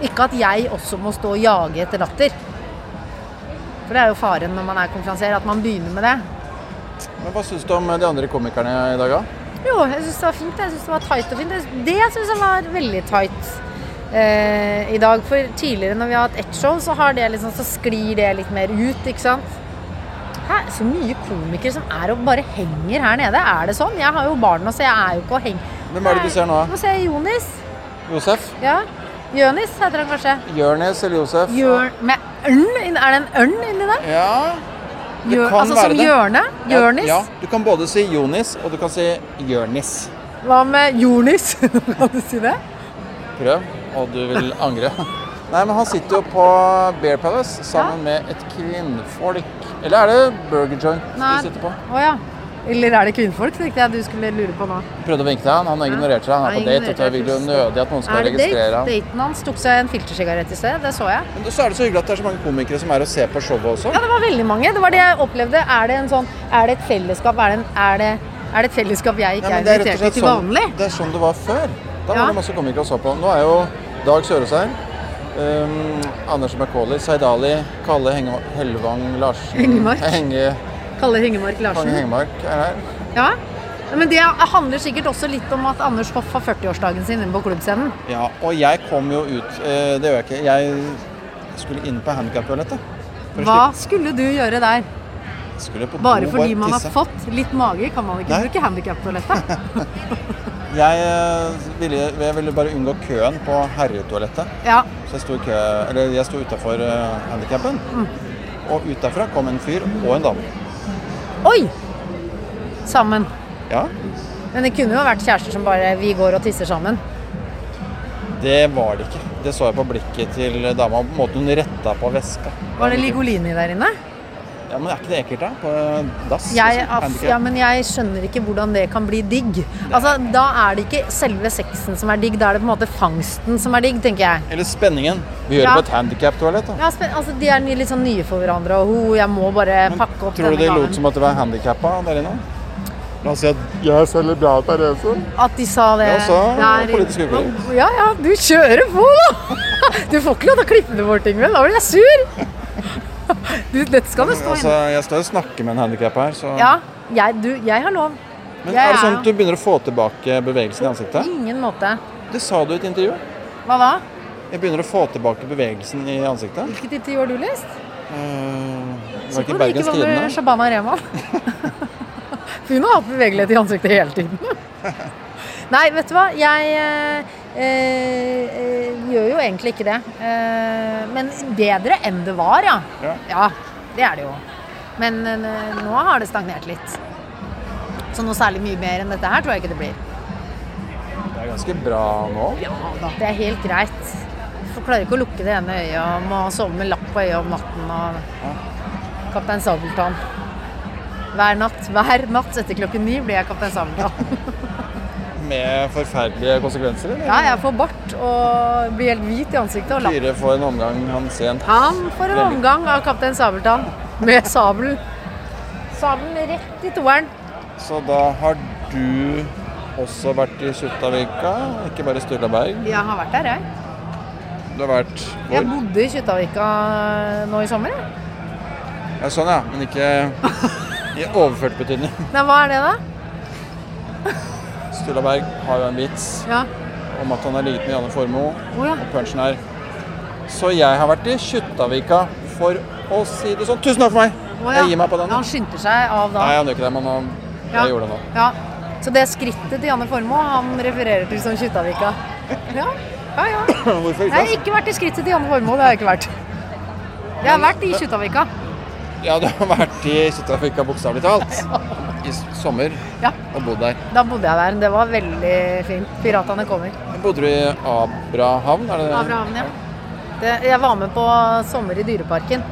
Ikke at jeg også må stå og jage etter latter. For det er jo faren når man er konferansier, at man begynner med det. Men Hva syns du om de andre komikerne i dag, da? Jo, jeg syns det var fint. Jeg syns det var tight og fint. Det syns jeg var veldig tight eh, i dag. For tidligere når vi har hatt ett show, så, har det liksom, så sklir det litt mer ut, ikke sant. Hæ, så mye komikere som er og bare henger her nede. Er det sånn? Jeg har jo barn nå, så jeg er jo ikke og henger. Hvem er det du ser nå? Nå ser jeg Jonis. Josef? Ja. Jonis heter han kanskje. Jørnis eller Josef? Jør med ørn? Er det en ørn inni der? Ja. Det Jør, kan altså være som det. hjørne? Jørnis? Ja, du kan både si Jonis og du kan si Jørnis. Hva med Jonis? kan du si det? Prøv, og du vil angre. Nei, men han sitter jo på Bear Palace sammen med et kvinnfolk. Eller er det Burger Joint Nei. de sitter på? Oh, ja. Eller er det kvinnfolk, tenkte jeg du skulle lure på nå. Prøvde å vinke til han, han ignorerte deg. Han er på date. og det er jo nødig at noen skal Er det registrere date? han. Daten hans tok seg en filtersigarett i sted, det så jeg. Men så er det så hyggelig at det er så mange komikere som er og ser på showet også. Ja, det var veldig mange. Det var det jeg opplevde. Er det en sånn Er det et fellesskap? Er det, en, er det, er det et fellesskap jeg ikke Nei, er er invitert slett til sånn, vanlig? det er sånn det var før. Da Ja. var det masse komikere og så på. Nå er jo Dag Sørås her. Um, Anders Mercoli, Zaid Ali, Kalle Henge Hellevang Larsen Hengemark. Henge, Kalle Hengemark Larsen. Kalle Hengemark er her. Ja. Men det handler sikkert også litt om at Anders Hoff har 40-årsdagen sin inne på klubbscenen. Ja, og jeg kom jo ut eh, Det gjør jeg ikke. Jeg skulle inn på handikaptoalettet. Hva skulle du gjøre der? Skulle på Bare fordi man har fått litt mage, kan man ikke Nei. bruke handikaptoalettet? Jeg eh, ville, jeg ville bare unngå køen på herretoalettet. Ja. Så jeg sto, kø, eller jeg sto utafor uh, handikappen. Mm. Og ut derfra kom en fyr og en dame. Oi! Sammen. Ja. Men det kunne jo vært kjærester som bare Vi går og tisser sammen. Det var det ikke. Det så jeg på blikket til dama, på måten hun retta på veska. Var det Ligolini der inne? Ja, men er ikke det ekkelt, da? På dass? Jeg, liksom? ja, men jeg skjønner ikke hvordan det kan bli digg. Altså, Da er det ikke selve sexen som er digg, da er det på en måte fangsten som er digg, tenker jeg. Eller spenningen. Vi gjør Ja. det på et handikap-toalett. Ja, altså, De er litt sånn nye for hverandre, og ho, jeg må bare pakke opp denne gangen. Tror du det de lot som at det var handikappa der inne? La oss si at jeg selger bra Therese. At de sa det Ja, så der- politisk ukorrekt. Ja ja, du kjører på, da! Du får ikke lov til å klippe det bort, Ingvild. Da blir jeg sur. Du, dette skal det stå Altså, inne. jeg står og snakker med en handikappa her, så Ja, jeg, du, jeg har lov. Men jeg er det sånn at du begynner å få tilbake bevegelsen i ansiktet? ingen måte. Det sa du i et intervju. Hva da? Jeg begynner å få tilbake bevegelsen i ansiktet. Hvilket intervju har du lest? Uh, var det på ikke det ikke Bergens var Tidende? Shabana Rehman. For hun har hatt bevegelighet i ansiktet hele tiden. Nei, vet du hva. Jeg eh, gjør jo egentlig ikke det. Eh, men bedre enn det var, ja. Ja. det er det jo. Men eh, nå har det stagnert litt. Så noe særlig mye mer enn dette her tror jeg ikke det blir. Det er ganske bra nå. Ja da, det er helt greit. jeg klarer ikke å lukke det ene øyet og må sove med lapp på øyet om natten og Kaptein Sabeltann. Hver natt, hver natt etter klokken ni blir jeg Kaptein Sabeltann. Med forferdelige konsekvenser, eller? Ja, jeg får bart og blir helt hvit i ansiktet og lapp. Tyre får en omgang han sent. Han får en omgang av Kaptein Sabeltann med sabelen. Sabelen rett i toeren. Så da har du også vært i Kjuttaviga, ikke bare Sturlaberg? Jeg har vært der, jeg. Du har vært hvor? Jeg bodde i Kjuttaviga nå i sommer. jeg. Ja, sånn ja, men ikke i overført betydning. Nei, hva er det, da? Stullaberg har jo en vits Ja. om at han har ligget med Janne Formoe, Oh, ja. og punchen er Så jeg har vært i Kjuttaviga for å si det sånn. Tusen takk for meg! Oh, ja. Jeg gir meg på den. Han skyndte seg av da. Nei, han gjør ikke det, men han, Ja. jeg gjorde det nå. Ja. Så det skrittet til Janne Formoe han refererer til som Kjuttaviga. Ja, ja. ja. Hvorfor Jeg har ikke? ikke vært i skrittet til Janne Formoe, det har jeg ikke vært. Jeg har vært i Kjuttaviga. Ja, du har vært i Kjuttaviga bokstavelig talt. I sommer Ja, og bodd der. da bodde jeg der. Det var veldig fint. Piratene kommer. Bodde du i Abrahavn? Er det det? Abrahavn, ja. Det, jeg var med på sommer i Dyreparken.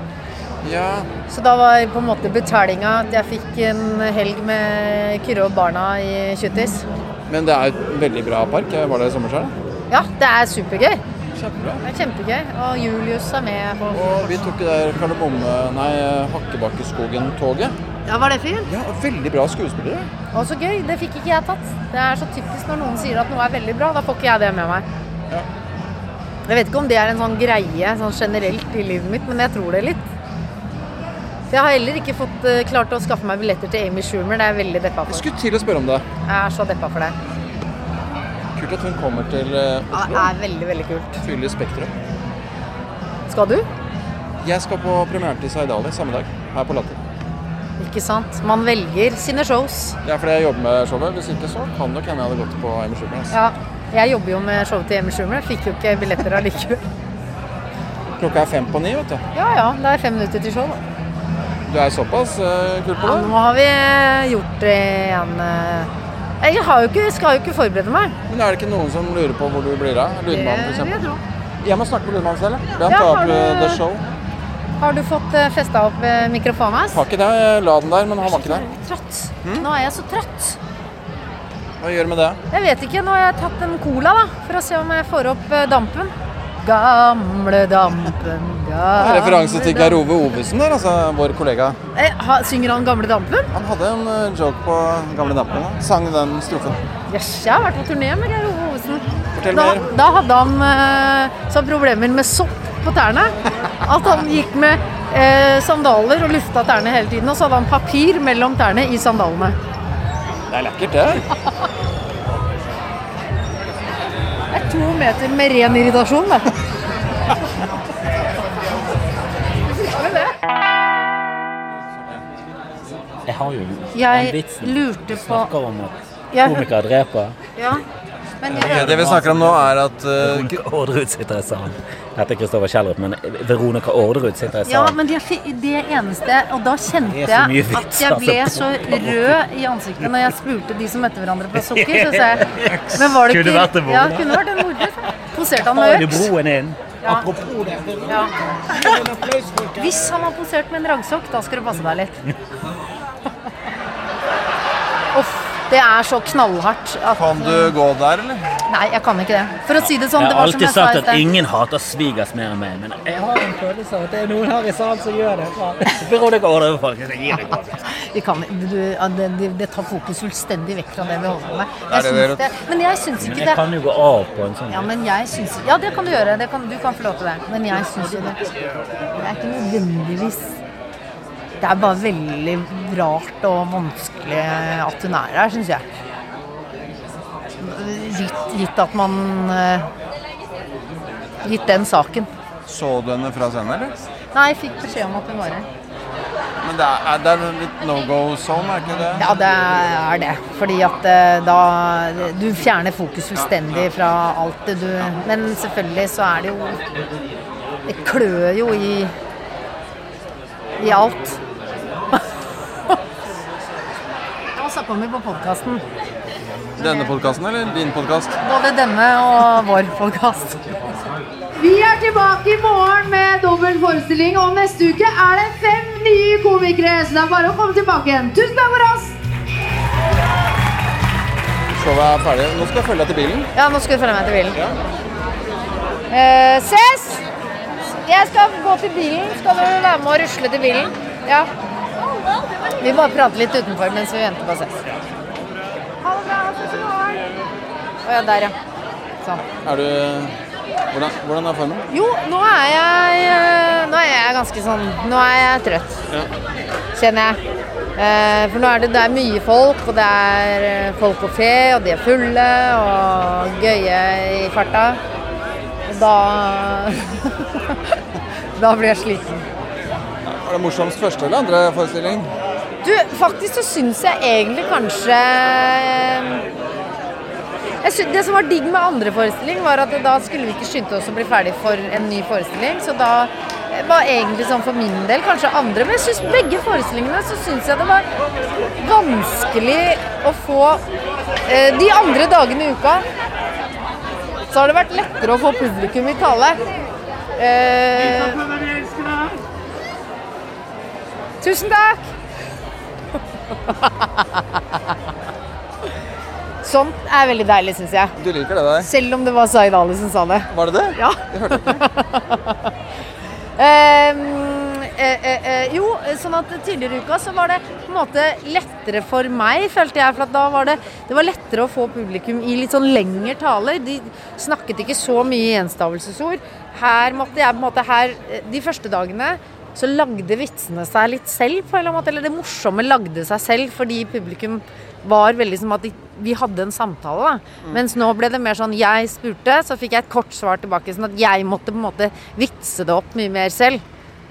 Ja. Så da var på en måte betalinga at jeg fikk en helg med Kyrre og barna i Kjuttis. Men det er et veldig bra park. Var det i sommer selv. Ja, det er supergøy. Kjempebra. Det er kjempegøy. Og Julius er med. på Og vi tok det der Kardemomme... Nei, Hakkebakkeskogen-toget. Ja, Var det fint? Ja, veldig bra skuespillere. Å, så gøy. Det fikk ikke jeg tatt. Det er så typisk når noen sier at noe er veldig bra. Da får ikke jeg det med meg. Ja. Jeg vet ikke om det er en sånn greie sånn generelt i livet mitt, men jeg tror det litt. Så jeg har heller ikke fått uh, klart å skaffe meg billetter til Amy Schumer. Det er jeg veldig deppa Jeg for. skulle til å spørre om det. Jeg er så deppa for det. Kult at hun kommer til Oslo. Ja, det er veldig, veldig kult. Fyller Spektrum. Skal du? Jeg skal på premieren til Saidali samme dag, her på Latter. Ikke sant? Man velger sine shows. Det er fordi jeg jobber med showet. Hvis ikke så kan nok hende jeg hadde gått på Emil Schumer. Altså. Ja. Jeg jobber jo med showet til Emil Schumer. Fikk jo ikke billetter allikevel. Klokka er fem på ni, vet du. Ja ja, det er fem minutter til show, da. Du er såpass uh, kul på Ja, nå har vi gjort det igjen. eh. Jeg har jo ikke, skal jo ikke forberede meg. Men er det ikke noen som lurer på hvor du blir av? Lydmannen, Det f.eks.? Jeg må snakke med lydmannen selv. Be Ja, ta opp eh, Show. Har du fått uh, festa opp eh, mikrofonen hans? Har ikke det. Jeg la den der, men han var ikke der. Trøtt. Hm? Nå er jeg så trøtt. Hva gjør du med det? Jeg vet ikke. Nå har jeg tatt en cola da, for å se om jeg får opp eh, dampen. Gamle dampen, gamle Referanse til Geir dampen. Ove Ovesen der, altså vår kollega. Eh, ha, synger han Gamle dampen? Han hadde en eh, joke på Gamle Dampen. da. Sang den strofen. Yes, jeg har vært på turné med Geir Ove Ovesen. Fortell Da, mer. da hadde han eh, så problemer med sopp på tærne. At han gikk med eh, sandaler og lufta tærne hele tiden. Og så hadde han papir mellom tærne i sandalene. Det er lekkert, det. Det er to meter med ren irritasjon, det. Jeg har jo en vits. Jeg lurte på snakker om at komikere dreper. Ja. Men Ok, det vi snakker om nå, er at uh, Veronica Orderud sitter i salen. Dette er Kristoffer Kjellrup, men Veronica Orderud sitter i salen. Ja, men det, er det eneste Og da kjente jeg at jeg ble altså. så rød i ansiktet når jeg spurte de som møtte hverandre på sukker. Så sa jeg Men var det ikke Kunne vært en mord, Ja, kunne vært en mordbruk. Poserte han med du øks? Ja. Apropos det. Ja. Hvis han har posert med en raggsokk, da skal du passe deg litt. Det er så knallhardt at Kan du gå der, eller? Nei, jeg kan ikke det. For å si det sånn, det var som jeg sa. jeg har alltid sagt at ingen hater svigers mer enn meg, men jeg har en følelse av at det er noen her i salen som gjør det. Veronica Orderud, folkens. Jeg gir deg godt. Vi kan, du, ja, det, det, det tar fokus fullstendig vekk fra det vi holder på med. Jeg det syns det- det, men jeg syns ikke Jeg kan jo gå av på en sånn Ja, men jeg syns Ja, det kan du gjøre. Det kan, du kan få lov til det. Men jeg syns jo det Det er ikke nødvendigvis Det er bare veldig rart og vanskelig at hun er her, syns jeg. Gitt, gitt at man eh, Gitt den saken. Så du henne fra scenen, eller? Nei, jeg fikk beskjed om at hun var her. Men det er, det er litt no go zone, er ikke det? Ja, det er det. Fordi at eh, da Du fjerner fokus fullstendig fra alt det du Men selvfølgelig så er det jo Det klør jo i i alt. Hva snakker vi på podkasten? Denne podkasten, eller din podkast? Både denne og vår podkast. Vi er tilbake i morgen med dobbel forestilling, og neste uke er det fem nye komikere. Så det er bare å komme tilbake igjen. Tusen takk for oss! Showet er ferdig. Nå skal jeg følge deg til bilen. Ja, nå skal du følge meg til bilen. Eh, ses! Jeg skal gå til bilen. Skal du være med og rusle til bilen? Ja. Vi bare prater litt utenfor mens vi venter på ses. Ha det bra. Ses i morgen. Å ja, der, ja. Sånn. Er du Hvordan, hvordan er formen? Jo, nå er jeg eh, Nå er jeg ganske sånn Nå er jeg trøtt, Ja. kjenner jeg. Eh, for nå er det, det er mye folk, og det er eh, folk på fe, og de er fulle og gøye i farta. Og da Da blir jeg sliten. Var det morsomst første eller andre forestilling? Du, faktisk så syns jeg egentlig kanskje jeg sy Det som var digg med andre forestilling, var at da skulle vi ikke skynde oss å bli ferdig for en ny forestilling. Så da var egentlig sånn for min del kanskje andre. Men jeg synes begge forestillingene så syns jeg det var vanskelig å få eh, De andre dagene i uka så har det vært lettere å få publikum i tale. Eh, tusen takk! Sånt er veldig deilig, syns jeg. Du liker det der? Selv om det var Zaid Ali som sa det. Var det det? Ja. Jeg hørte ikke. um, eh, eh, jo, sånn at tidligere i uka så var det på en måte lettere for meg, følte jeg. For at da var det, det var lettere å få publikum i litt sånn lengre taler. De snakket ikke så mye gjenstavelsesord. Her måtte jeg på en måte her De første dagene så lagde vitsene seg litt selv, på en eller annen måte. Eller det morsomme lagde seg selv fordi publikum var veldig som at de, vi hadde en samtale. Da. Mens nå ble det mer sånn jeg spurte, så fikk jeg et kort svar tilbake. Sånn at jeg måtte på en måte vitse det opp mye mer selv.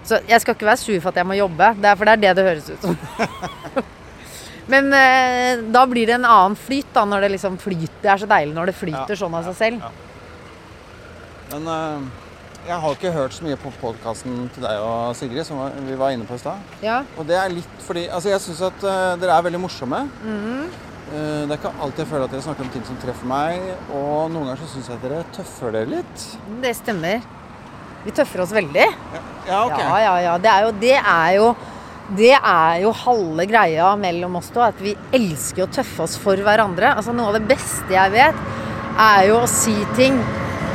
Så jeg skal ikke være sur for at jeg må jobbe, det er for det er det det høres ut som. Men eh, da blir det en annen flyt, da, når det liksom flyter. Det er så deilig når det flyter sånn av seg selv. Men eh, jeg har ikke hørt så mye på podkasten til deg og Sigrid, som vi var inne på i stad. Ja. Og det er litt fordi Altså, jeg syns at uh, dere er veldig morsomme. Mhm. uh, det er ikke alltid jeg føler at dere snakker om ting som treffer meg. Og noen ganger så syns jeg at dere tøffer dere litt. Det stemmer. Vi tøffer oss veldig. Ja, ok. Ja, ja, ja. Det er jo, det er jo, det er jo halve greia mellom oss to, at vi elsker å tøffe oss for hverandre. Altså Noe av det beste jeg vet, er jo å si ting,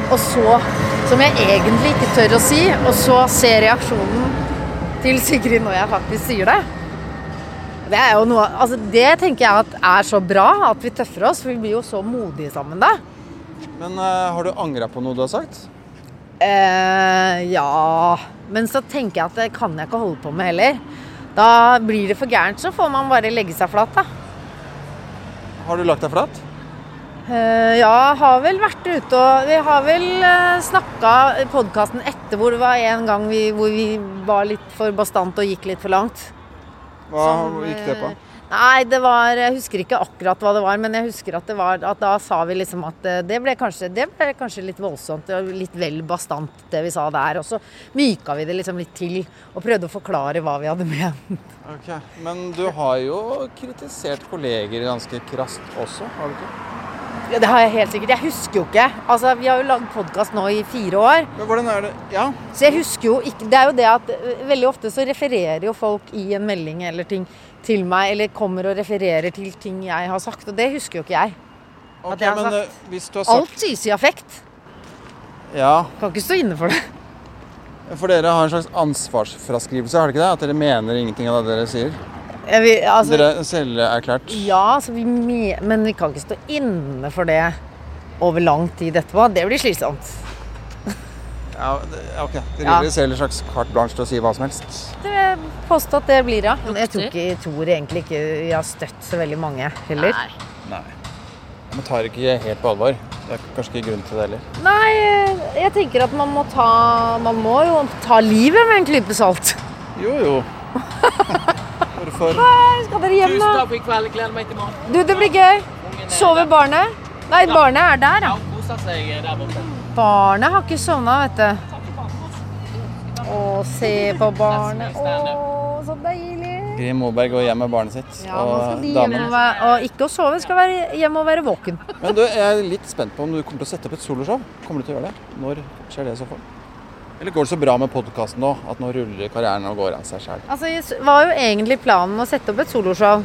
og så som jeg egentlig ikke tør å si, og så se reaksjonen til Sigrid når jeg faktisk sier det. Det er jo noe, altså det tenker jeg at er så bra, at vi tøffer oss, for vi blir jo så modige sammen da. Men uh, har du angra på noe du har sagt? Uh, ja Men så tenker jeg at det kan jeg ikke holde på med heller. Da blir det for gærent, så får man bare legge seg flat, da. Har du lagt deg flat? Eh, ja, har vel vært ute og Vi har vel uh, snakka podkasten etter hvor det var en gang vi, hvor vi var litt for bastant og gikk litt for langt. Hva Som, gikk det på? Eh, Nei, det var Jeg husker ikke akkurat hva det var, men jeg husker at det var at da sa vi liksom at eh, det ble kanskje, det ble kanskje litt voldsomt og litt vel bastant, det vi sa der. Og så myka vi det liksom litt til og prøvde å forklare hva vi hadde ment. Ok, Men du har jo kritisert kolleger ganske krast også, har du ikke? Ja, det har jeg helt sikkert. Jeg husker jo ikke. Altså, Vi har jo lagd podkast nå i fire år. Men hvordan er det Ja, Så jeg husker jo ikke Det er jo det at veldig ofte så refererer jo folk i en melding eller ting til meg, eller kommer og refererer til ting jeg har sagt, og det husker jo ikke jeg. ok, At jeg men sagt- eh, sagt Alt sies i affekt. Ja, Kan ikke stå inne for det. for dere har en slags ansvarsfraskrivelse, har dere ikke det? At dere mener ingenting av det dere sier? Vi, altså, Dere er selverklært? Ja, så vi me men vi kan ikke stå inne for det over lang tid etterpå. Det blir slitsomt. Ja, det, ok. Det Ja. gir dere en slags carte blanche til å si hva som helst? Det vil jeg påstå at det blir, ja. Men jeg tror, ikke, jeg tror egentlig ikke vi har støtt så veldig mange heller. Nei. Nei. Man tar ikke helt på alvor. Det er kanskje ikke grunn til det heller. Nei, jeg tenker at man må ta Man må jo ta livet med en klype salt. Jo, jo. Hvorfor? Nei, Skal dere hjem, da? Tusen takk for i kveld. Gleder meg til morgen. Du, det blir gøy. Sover barnet? Nei, barnet er der, Ja, ja. koser seg der borte. Barnet har ikke sovna, vet du. Å, se på barnet. Å, så deilig. Grim Moberg går hjem med barnet sitt Ja, og damen. og, ikke å sove, skal være hjemme og være våken. Men du, jeg er litt spent på om du kommer til å sette opp et soloshow. Kommer du til å gjøre det? Når skjer det i så fall? Eller går det så bra med podkasten nå at nå ruller karrieren og går av seg sjæl? Altså, det var jo egentlig planen å sette opp et soloshow.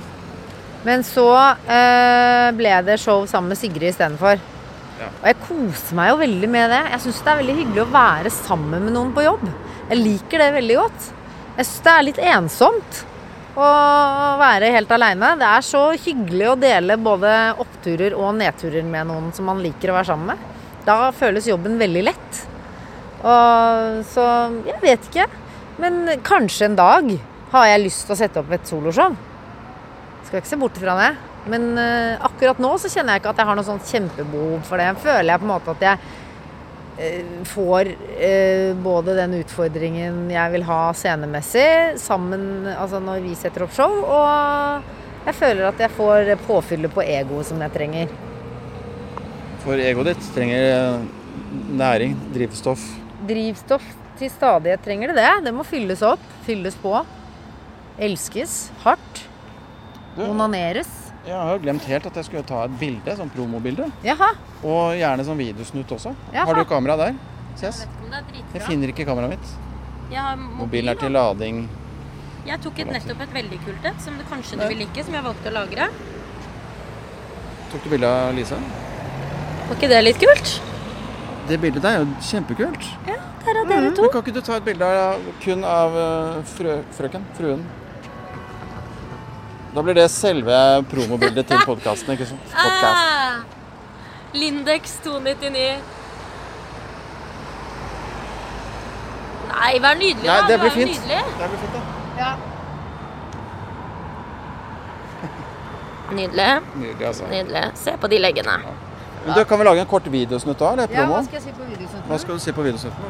Men så eh, ble det show sammen med Sigrid istedenfor. Og jeg koser meg jo veldig med det. Jeg syns det er veldig hyggelig å være sammen med noen på jobb. Jeg liker det veldig godt. Jeg syns det er litt ensomt å være helt aleine. Det er så hyggelig å dele både oppturer og nedturer med noen som man liker å være sammen med. Da føles jobben veldig lett. Og, så jeg vet ikke. Men kanskje en dag har jeg lyst til å sette opp et soloshow. Skal ikke se bort fra det. Men uh, akkurat nå så kjenner jeg ikke at jeg har noe sånt kjempebehov for det. Føler jeg på en måte at jeg uh, får uh, både den utfordringen jeg vil ha scenemessig, sammen altså når vi setter opp show, og jeg føler at jeg får påfyllet på egoet som jeg trenger. For egoet ditt trenger næring, drivstoff. Drivstoff til stadighet trenger det det. Det må fylles opp, fylles på. Elskes hardt. Onaneres. Jeg har glemt helt at jeg skulle ta et bilde, sånn promobilde. Jaha. Og gjerne sånn videosnutt også. Jaha. Har du kamera der? Ses? Er Jeg finner ikke kameraet mitt. Jeg har Mobilen er til lading. Jeg tok et nettopp et veldig kult et, som du kanskje du vil like, som jeg valgte å lagre. Tok du bilde av Lise? Var ikke det litt kult? Det bildet der er jo kjempekult. Ja, der er dere to. kan ikke du ta et bilde av, kun av eh, frø, frøken? Fruen? Da blir det selve promobildet til podkasten, ikke sant? Podcast. Ah, Lindex 299. Nei, vær nydelig, Nei, da. det blir er fint. Nydelig. Det blir fint, det. Nydelig. Nydelig, altså. Nydelig. Se på de leggene. Men du, Kan vi lage en kort videosnutt da, eller Ja, promo? hva skal jeg si på videosnutten? Hva skal du si på videosnutten?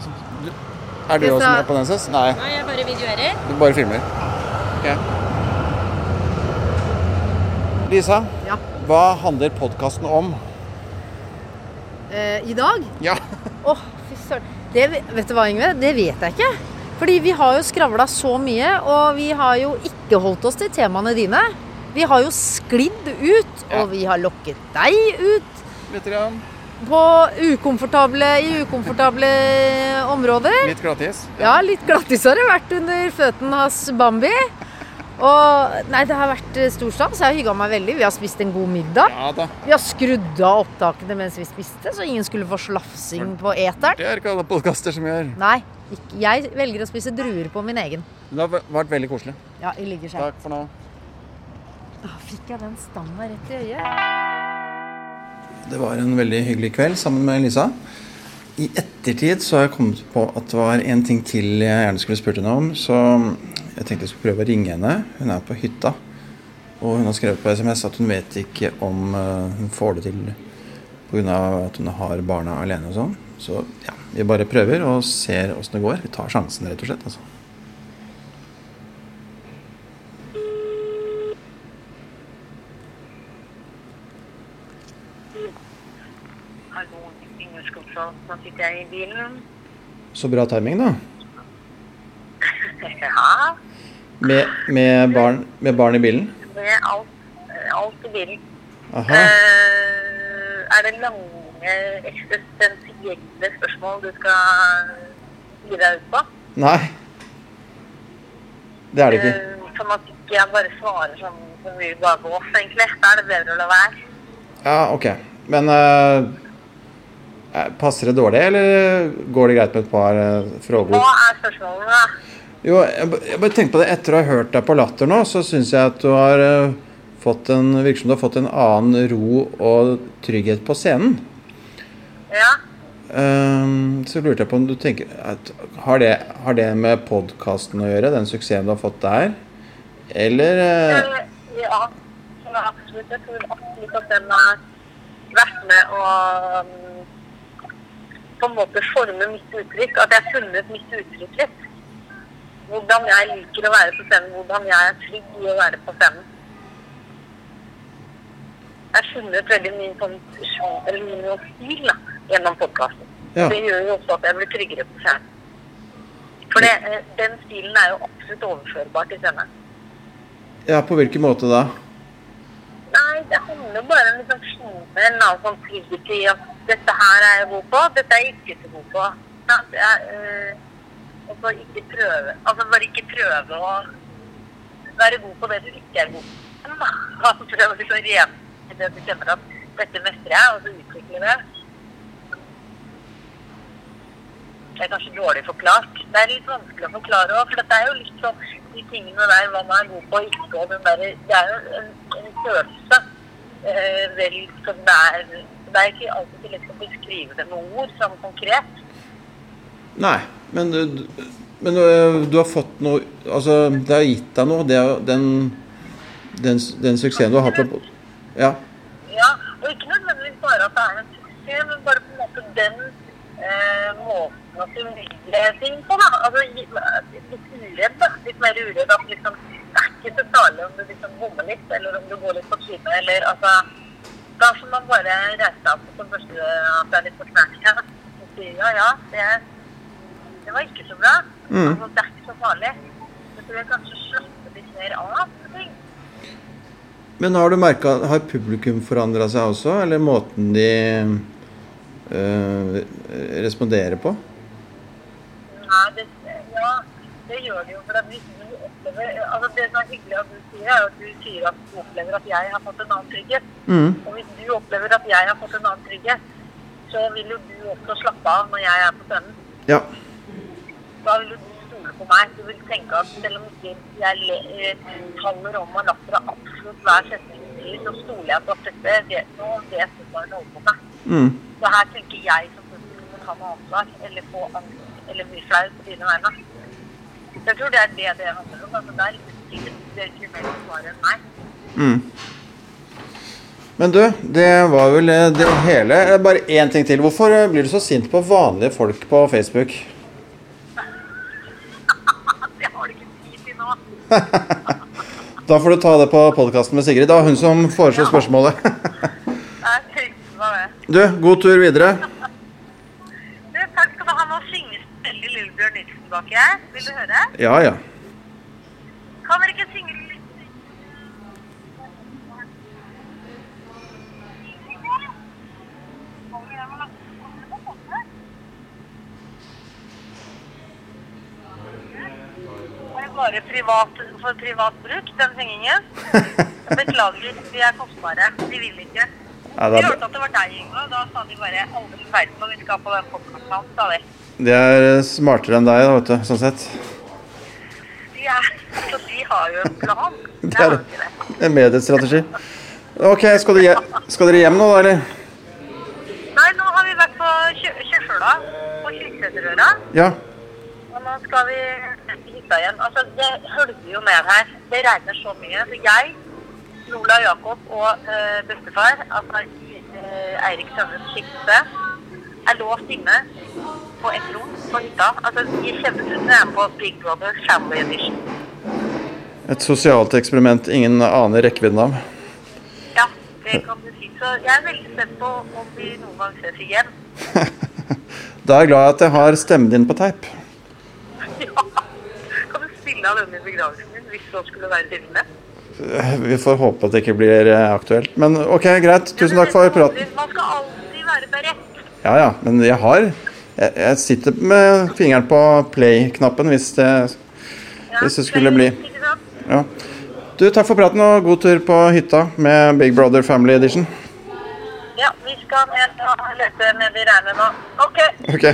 Er du også med på den? Nei, Nei, jeg bare videoerer. du bare filmer. Ok. Lisa, Ja. hva handler podkasten om? Eh, I dag? Ja. Åh, fy søren. Det, vet du hva, Yngve? Det vet jeg ikke. Fordi vi har jo skravla så mye, og vi har jo ikke holdt oss til temaene dine. Vi har jo sklidd ut, Ja. og vi har lokket deg ut Litt grann. på ukomfortable, i ukomfortable områder. Litt glattis. Ja, litt glattis har det vært under føttene hans Bambi. Og nei, det har vært stor stas. Jeg har hygga meg veldig. Vi har spist en god middag. Ja da. Vi har skrudd av opptakene mens vi spiste, så ingen skulle få slafsing på eteren. Det er ikke alle podkaster som gjør. Nei, jeg velger å spise druer på min egen. Det har vært veldig koselig. Ja, i like. Takk for nå. Fikk jeg den stanga rett i øyet? Det var en veldig hyggelig kveld sammen med Lisa. I ettertid så har jeg kommet på at det var en ting til jeg gjerne skulle spurt henne om. Så jeg tenkte jeg skulle prøve å ringe henne. Hun er på hytta. Og hun har skrevet på SMS at hun vet ikke om eh, hun får det til pga. at hun har barna alene og sånn. Så ja, vi bare prøver og ser åssen det går. Vi tar sjansen, rett og slett. altså. Sitter jeg i bilen. Så bra timing, da. Ja, Med, med, barn, med barn i bilen. med alt, alt i bilen. Aha. Uh, er det lange eksistensielle spørsmål du skal gi deg ut på? Nei. Det er det ikke. Uh, sånn at ikke jeg bare svarer sånn som vi bare går, egentlig. Da er det bedre å la være. Ja, ok. Men eh, passer det dårlig, eller går det greit med et par spørsmål? Hva er spørsmålene, da? Jo, jeg, bare tenker på det etter å ha hørt deg på Latter nå, så syns jeg at du har eh, fått en Virker som du har fått en annen ro og trygghet på scenen. Ja. Ehm, så lurte jeg på om du tenker at, har, det, har det med podkasten å gjøre, den suksessen du har fått der? Eller eh, Eh, Ja, absolutt. Jeg tror absolutt at den har vært med um, på en måte forme mitt uttrykk. At jeg har funnet mitt uttrykk litt. Hvordan jeg liker å være på scenen. Hvordan jeg er trygg i å være på scenen. Jeg har funnet veldig mye sånn eller sånn stil da, gjennom podkasten. Ja. Det gjør jo også at jeg blir tryggere på scenen. For det, eh, den stilen er jo absolutt overførbar til scenen. Ja, på hvilken måte da? Nei, det handler bare om liksom finne en eller annen sånn trygghet i at dette her er jeg god på, dette er jeg ikke så god på. Ja, er, øh, og så ikke prøve, altså bare ikke prøve å være god på det du ikke er god på. Altså prøve å liksom rene det du kjenner at dette mestrer jeg, og så utvikle det. Det er kanskje dårlig forklart. Det er litt vanskelig å forklare òg, for dette er jo litt sånn de tingene der hva man er god på og ikke, og den der, det er jo en, en følelse. Eh, vel som det er Det er ikke alltid så lett å beskrive det med ord sånn konkret. Nei, men, du- men du, du har fått noe Altså, det har gitt deg noe, det, den, den, den suksessen du har hatt på Ja. Ja, og ikke nødvendigvis bare at det er en suksess, men bare på en måte den eh, måten å formidle ting på, da. Altså litt uredd, da. Litt mer uredd. At liksom, det er ikke så farlig om du liksom bommer litt, eller om du går litt på trynet, eller altså Da får man bare reise seg opp som første at det er litt for knærne. Og si ja, ja, det, det var ikke så bra. Mm. Altså, det er ikke så farlig. Så tror jeg kanskje slappe litt mer av på ting. Men har du merka Har publikum forandra seg også, eller måten de øh, responderer på? Nei, det, ja, det gjør de jo. For at hvis du opplever altså Det som er hyggelig at du sier, er at du sier at du opplever at jeg har fått en annen trygghet. Mm. Og hvis du opplever at jeg har fått en annen trygghet, så vil jo du også slappe av når jeg er på scenen. Ja. Da vil du stole på meg. Du vil tenke at selv om ikke jeg eh, om og latter av absolutt hver setning du sier, så stoler jeg på at dette vet, nå vet du hva hun holder på med. Mm. Så her tenker jeg som publikum må ta noe ansvar, eller få angst, eller bli flau på dine vegne. Jeg tror det er det det handler om. Altså, det er litt det mer svaret enn meg. Mm. Men du, det var vel det hele. Eh, Bare én ting til. Hvorfor eh, blir du så sint på vanlige folk på Facebook? Det har du ikke tid til nå. Da får du ta det på podkasten med Sigrid. Det var hun som foreslo spørsmålet. Jeg tenkte av det. Du, god tur videre. Vil du høre? Ja ja. Kan dere ikke synge litt? Er det bare privat, for privat bruk, den hengingen. Beklager, de er kostbare. De vil ikke. Ja, Vi det, hørte at det var deg, og da sa de bare aldri verden når vi skal på den podkasten, sa de. de er eh, smartere enn deg, da, vet du. Sånn sett. De, er, så de har jo en plan. Det er det. en mediestrategi. Ok, skal, du hjem, skal dere hjem nå, da, eller? Nei, nå har vi vært på Kjø- Kjørsøla, på Kyrksæterøra. Ja. Og nå skal vi til igjen. Altså, det hølver jo ned her. Det regner så mye. Så jeg, Lola Jakob og eh, bestefar, altså eh, Eirik Sønnes skikte, er låst inne på et rom på hytta. Altså, i kjempestunden er med på Big Brother Family Edition. Et sosialt eksperiment ingen aner rekkevidden av. Ja, det kan du si. Så jeg er veldig spent på om vi noen gang ses igjen. Da er jeg glad at jeg har stemmen din på teip. Ja. Spille av denne begravelsen hvis så skulle være tilfellet? Vi får håpe at det ikke blir eh, aktuelt. Men ok, greit. Tusen takk for praten. Man skal alltid være beredt. Ja ja, men jeg har Jeg, jeg sitter med fingeren på play-knappen hvis det, hvis det skulle bli Ja. Du, takk for praten og god tur på hytta med Big Brother Family Edition. Ja, vi skal ned og lete ned i regnet nå. OK. okay.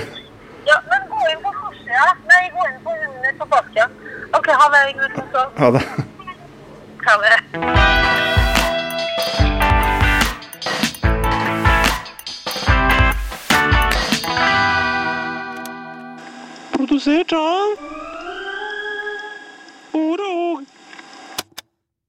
Ja, men gå inn på forsida. Nei, gå inn på under på baksida. OK, ha det, gutten. Ha det. Ha det. Produsert av Ord og